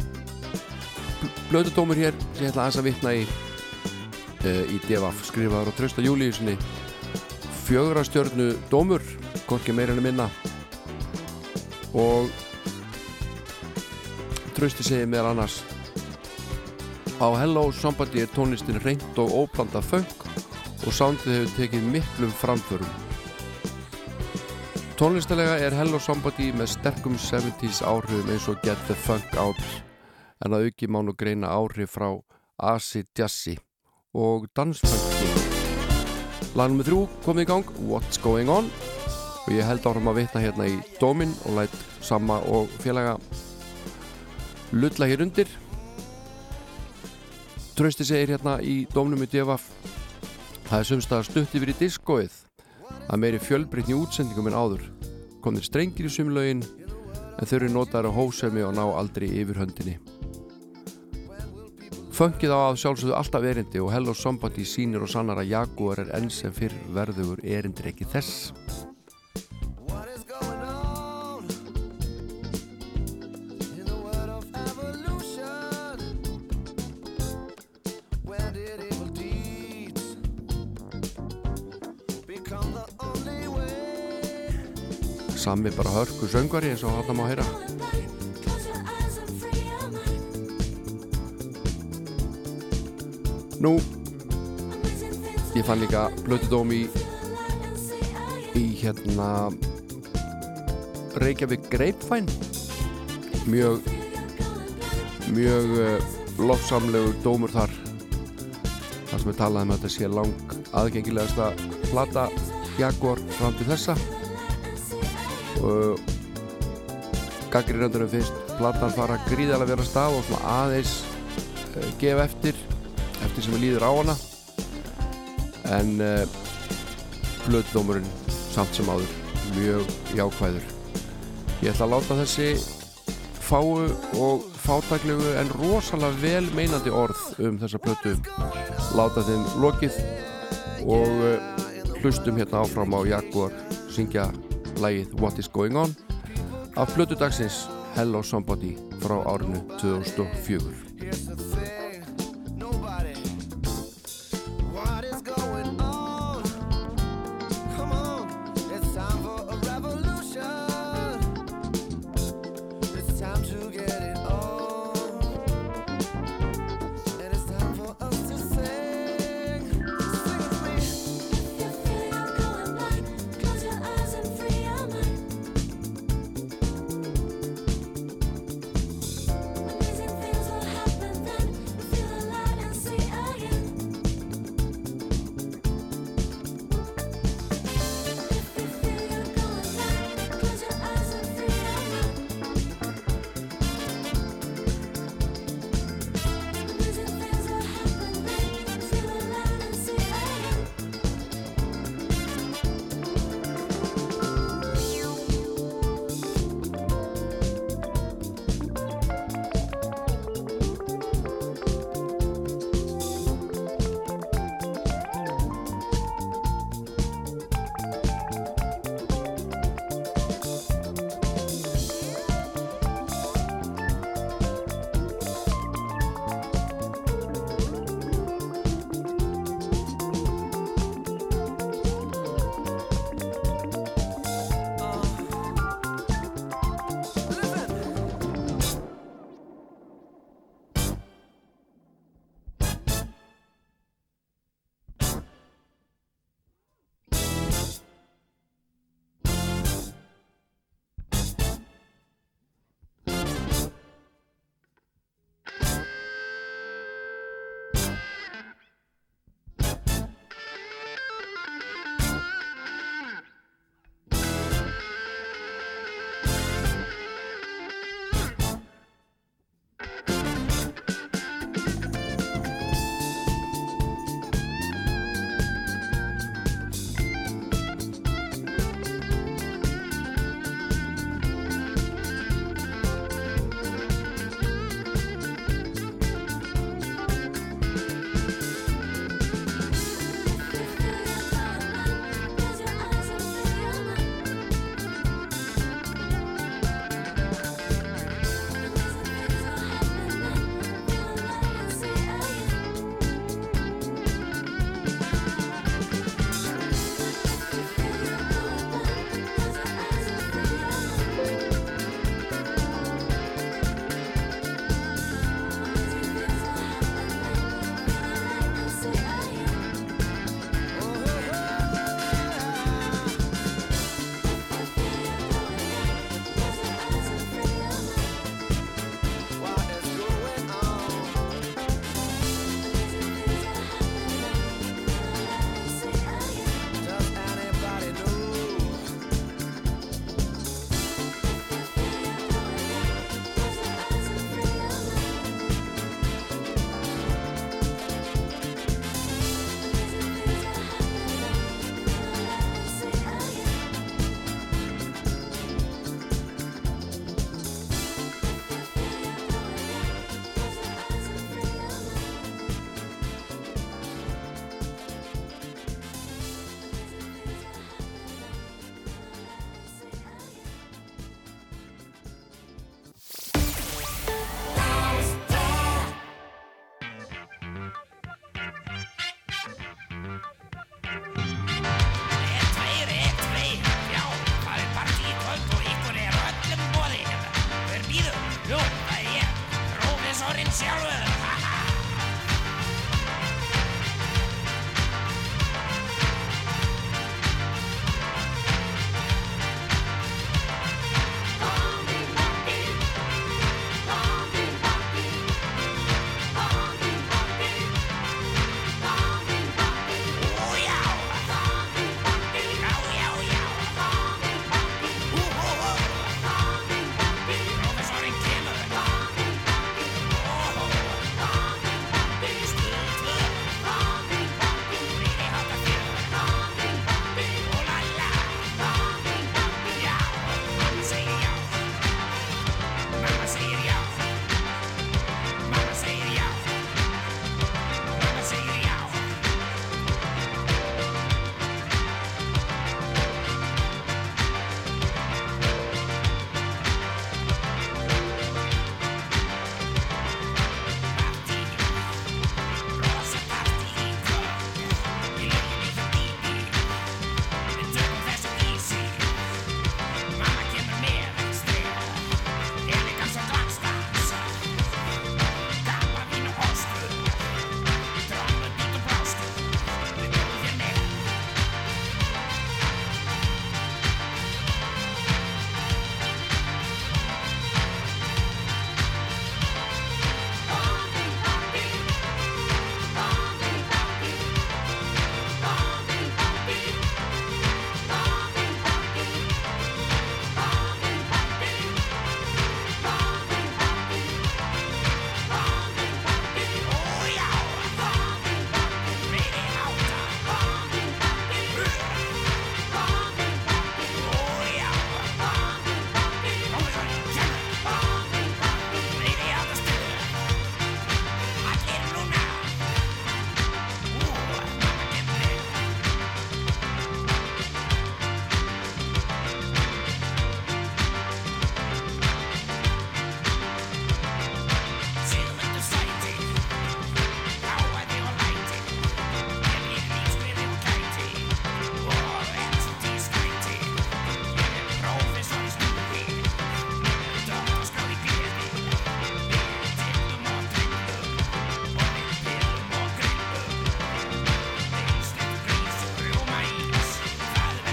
blödu dómur hér sem ég ætla aðeins að vitna í uh, í DFF skrifaður og trösta júlíusinni fjögra stjörnu dómur hvorki meira en minna. Og trösti segir meðal annars á Hello Somebody er tónlistin reynd og óplanda funk og soundið hefur tekið miklum framförum Tónlistalega er Hello Somebody með sterkum 70s áhrifum eins og Get the Funk Out en að auki má nú greina áhrif frá acid jazzy og dansfunki. Lagnum með þrjú komið í gang, What's Going On og ég held áfram að vitna hérna í dómin og lætt sama og félaga lulla hér undir. Trösti segir hérna í dómnum í DFF Það er sumstað stutt yfir í diskóið að meiri fjölbreytni útsendingum en áður. Komnir strengir í sumlaugin en þau eru notaður á hósemi og ná aldrei yfir höndinni. Funkið á að sjálfsögðu alltaf erindi og Hello Somebody sínir og sannar að Jaguar er enn sem fyrr verðugur erindir ekki þess Sami bara hörku söngvari eins og hann má heyra. Nú ég fann líka blötudóm í í hérna Reykjavík Grapevine. Mjög mjög uh, lofsamlegur dómur þar. Þar sem við talaðum að þetta sé lang aðgengilegasta plata Jaguar fram til þessa og gaggrinöndurum finnst platan fara gríðarlega vera stað og svona aðeins uh, gefa eftir eftir sem við líður á hana. En uh, blöddómurinn samt sem áður mjög jákvæður. Ég ætla að láta þessi fáu og fátaklegu en rosalega vel meinandi orð um þessa plötu láta þeim lokið og uh, hlustum hérna áfram á Jaguar syngja lægið What is going on af plötu dagsins Hello Somebody frá árinu 2004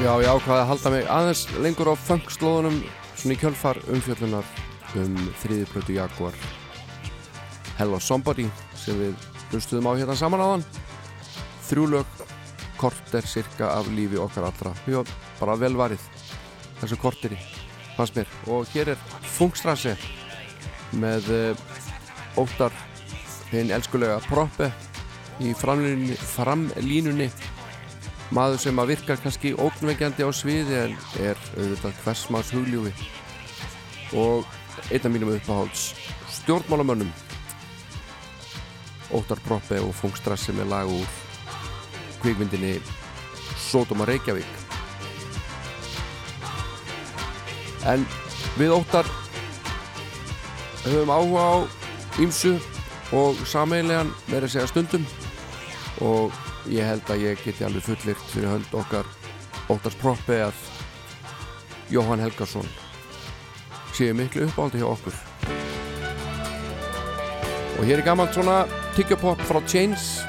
Já, ég ákvaði að halda mig aðeins lengur á funkslóðunum svona í kjölfar umfjöllunar um þriðiplötu Jaguar. Hello Somebody sem við hlustuðum á hérna saman áðan. Þrjú lög korter cirka af lífi okkar allra. Já, bara vel varið þessu korteri fannst mér. Og hér er Funkstrasse með uh, óttar hinn elskulega proppe í framlínunni, framlínunni maður sem að virkar kannski ógnvengjandi á sviði en er auðvitað hversmaðs hugljúfi og einn af mínum uppáhalds stjórnmálamönnum Óttar Proppe og Fungstrassi með lag úr kvikmyndinni Sódóma Reykjavík. En við Óttar höfum áhuga á ímsu og sameiginlegan meira að segja stundum. Og ég held að ég geti alveg fullirt fyrir hönd okkar Óttars Proppi að Jóhann Helgarsson séu miklu uppáldi hjá okkur og hér er gammalt svona tyggjapopp frá Chains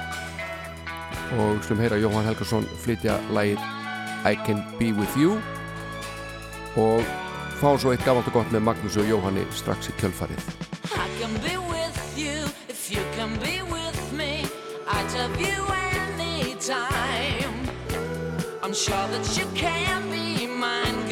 og slum heyra Jóhann Helgarsson flytja lægið I Can Be With You og fá svo eitt gammalt og gott með Magnús og Jóhanni strax í kjölfarið
I can be with you if you can be with me. I'd have you anytime. I'm sure that you can be mine,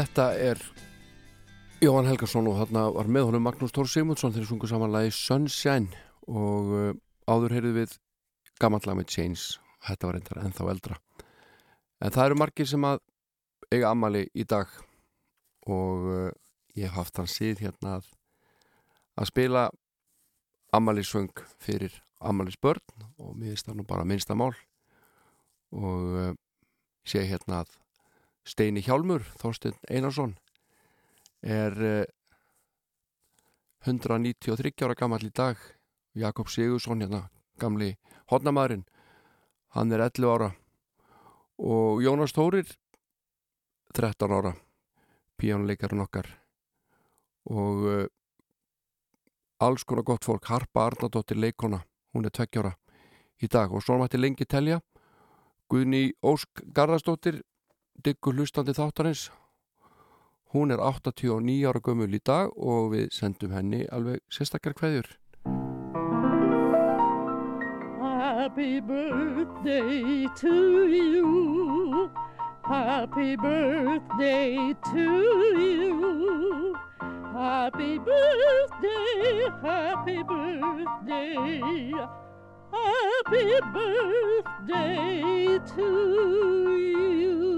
Þetta er Jóhann Helgarsson og þarna var með honum Magnús Tór Sigmundsson þegar sungu samanlagi Sunshine og uh, áður heyrðu við gammallega með Chains þetta var reyndar ennþá eldra. En það eru margir sem að eiga ammali í dag og uh, ég haft hann síð hérna að, að spila ammalisvöng fyrir ammalisbörn og finnst það nú bara minnsta mál og uh, sé hérna að Steini Hjálmur, Þorstein Einarsson er uh, 193 ára gammal í dag. Jakob Sigursson hérna, gamli hodnamaðurinn hann er 11 ára. Og Jónas Tórir 13 ára píjónuleikarinn okkar. Og uh, alls konar gott fólk. Harpa Arnardóttir leikona hún er 20 ára í dag. Og svo mætti lengi telja. Guðni Ósk Garðarsdóttir diggur hlustandi þáttarins hún er 89 ára gömul í dag og við sendum henni alveg sérstakar kveðjur
Happy birthday to you. Happy birthday to you. Happy birthday, happy birthday. Happy birthday to you.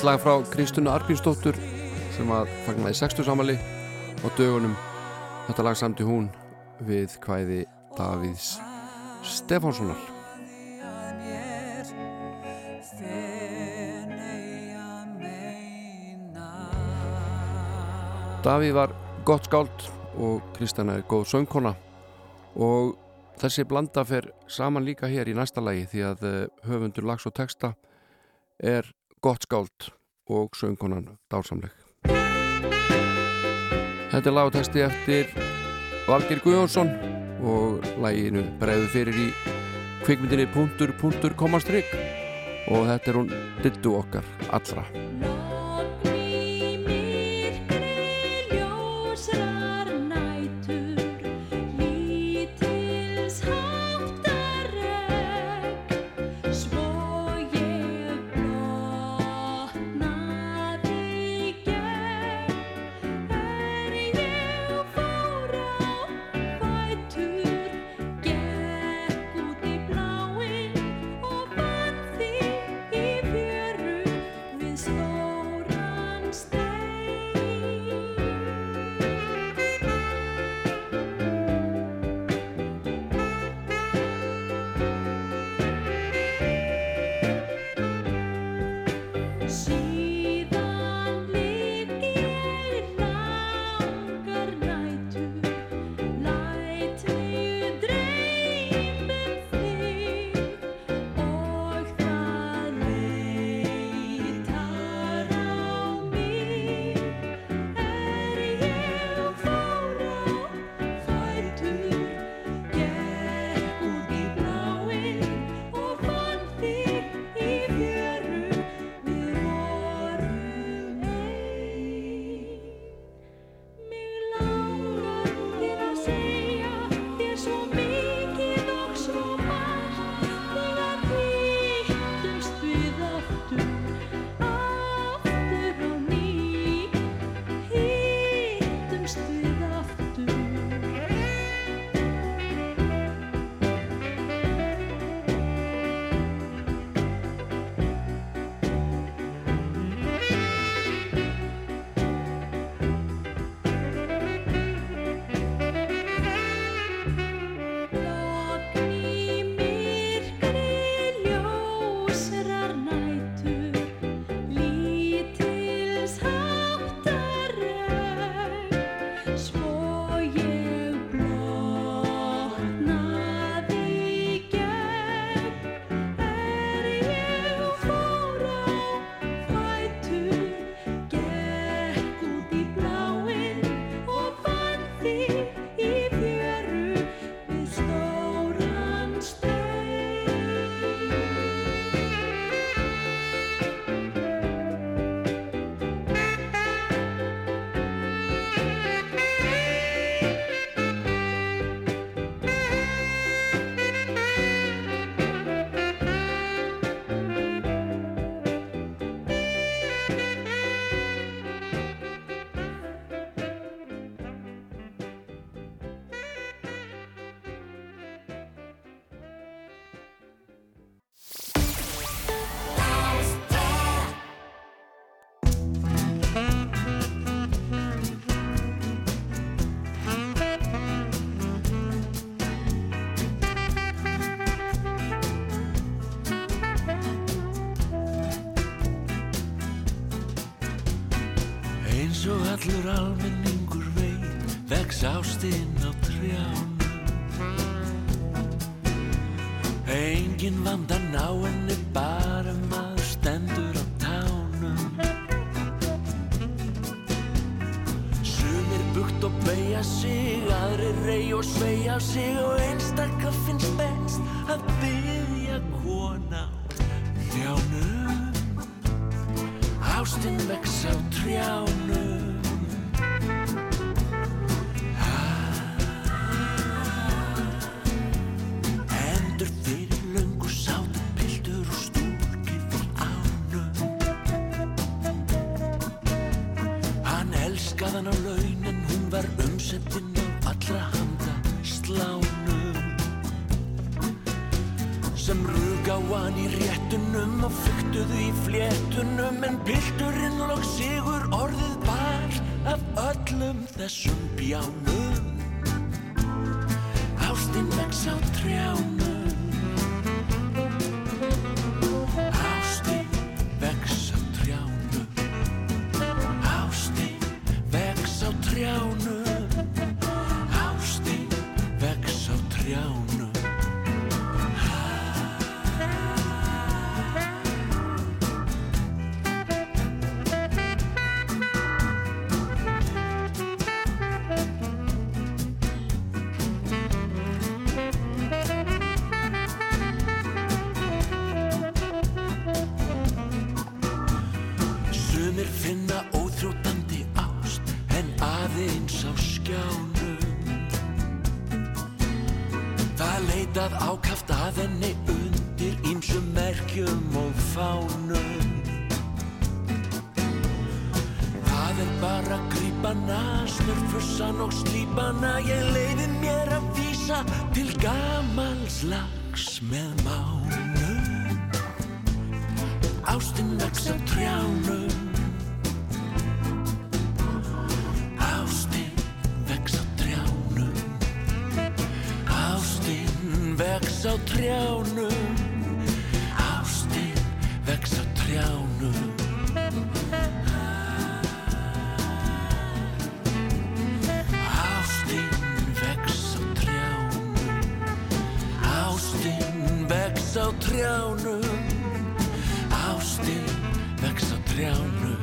nýtt lag frá Kristuna Arpínsdóttur sem að fagnaði 60 samali og dögunum. Þetta lag samti hún við hvæði Davíðs Stefánssonar. Davíð var gott skáld og Kristana er góð söngkona. Og þessi blanda fer saman líka hér í næsta lagi því að eh, höfundur lags og texta er gott skáld og söngkonan dársamleg. Þetta er lágtesti eftir Valgir Guðjónsson og læginu bregðu fyrir í kvikmyndinni punktur punktur komastrygg og þetta er hún dittu okkar allra.
Ástinn á trjánum. Engin vandan trjánum. Ástin vex á trjánum.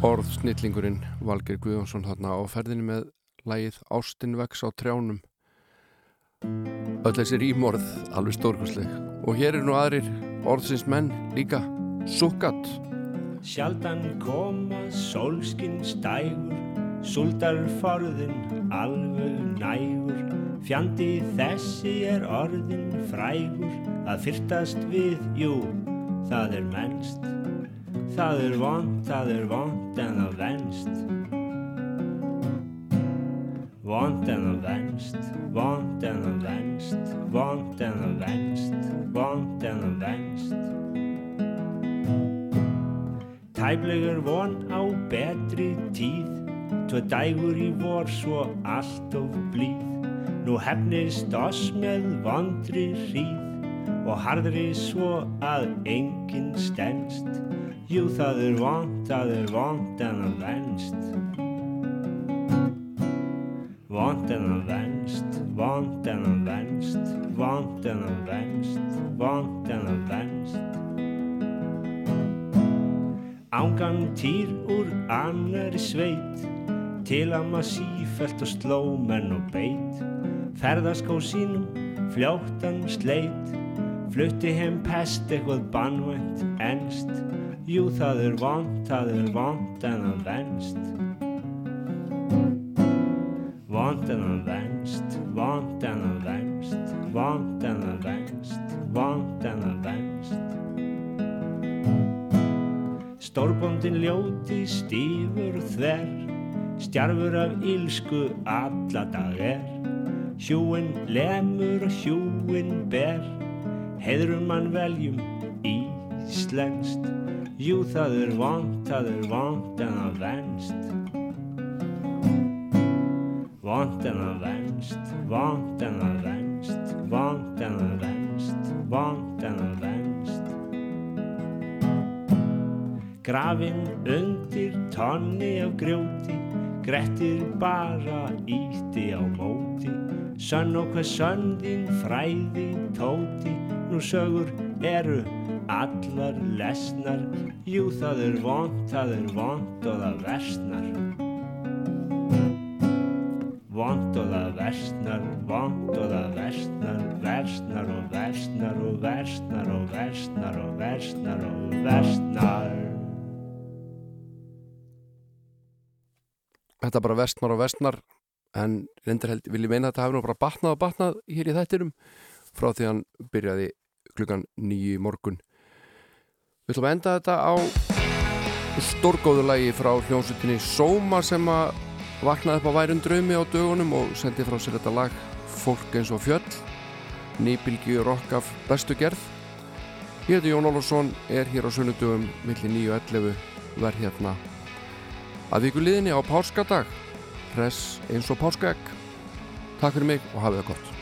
Orð snillingurinn Valgeir Guðjónsson þarna á ferðinni með lægið Ástin vex á trjánum. Öll þessi rýmorð alveg stórkostleg. Og hér er nú aðrir orðsins menn líka. Sukkat
Sjaldan koma sólskinn stægur Súldar forðin alveg nægur Fjandi þessi er orðin frægur. Að fyrtast við, jú, það er mennst. Það er vond, það er vond en það venst. Vond en það venst, vond en það venst Vond en það venst, vond en það venst. Tæplegur von á betri tíð Tvö dægur í vor svo allt of blíð. Nú hefnist oss með vondri hríð Og harðri svo að enginn stendst Jú það er vond, það er vond en það venst. Vond en það venst, vond en það venst Vond en það venst, vond en það venst. Ángan týr úr annari sveit Til að maður sífælt og sló menn og beit. Ferðaskó sínum fljóttan sleit Flutti heim pest eitthvað bannvænt enst Jú það er vant, það er vant en það venst. Vant en það venst, vant en það venst Vant en það venst, vant en það venst. Stórbóndin ljóti stífur og þver Stjarfur af ílsku alla dag er. Hjúin lemur og hjúin ber. Heiðrum mann veljum íslenskt. Jú það er vant, það er vant en það venst. Vant en það venst, vant en það venst Vant en það venst, vant en það venst. Grafinn undir tonni af grjóti Grettir bara ítti á móti. Sönn og hvað sönn þín fræði tóti. Nú sögur eru allar lesnar. Jú það er vont, það er vont og það versnar. Vont og það versnar, vont og það versnar Versnar og versnar og versnar og versnar og versnar og versnar
Þetta bara vestnar og vestnar en reyndar held, vil ég meina að þetta hafi nú bara batnað og batnað hér í þættinum frá því hann byrjaði klukkan nýju morgun. Við ætlum að enda þetta á stórgóðu lagi frá hljónsutinni Sóma sem að vaknaði upp á værum draumi á dögunum og sendi frá sér þetta lag Fólk eins og fjöll nýbilgi rock af bestu gerð. Ég heiti Jón Ólafsson er hér á sunnudögum millir 9 og 11 verð hérna að viku liðinni á páskadag. Hress eins og páskaegg. Takk fyrir mig og hafið það gott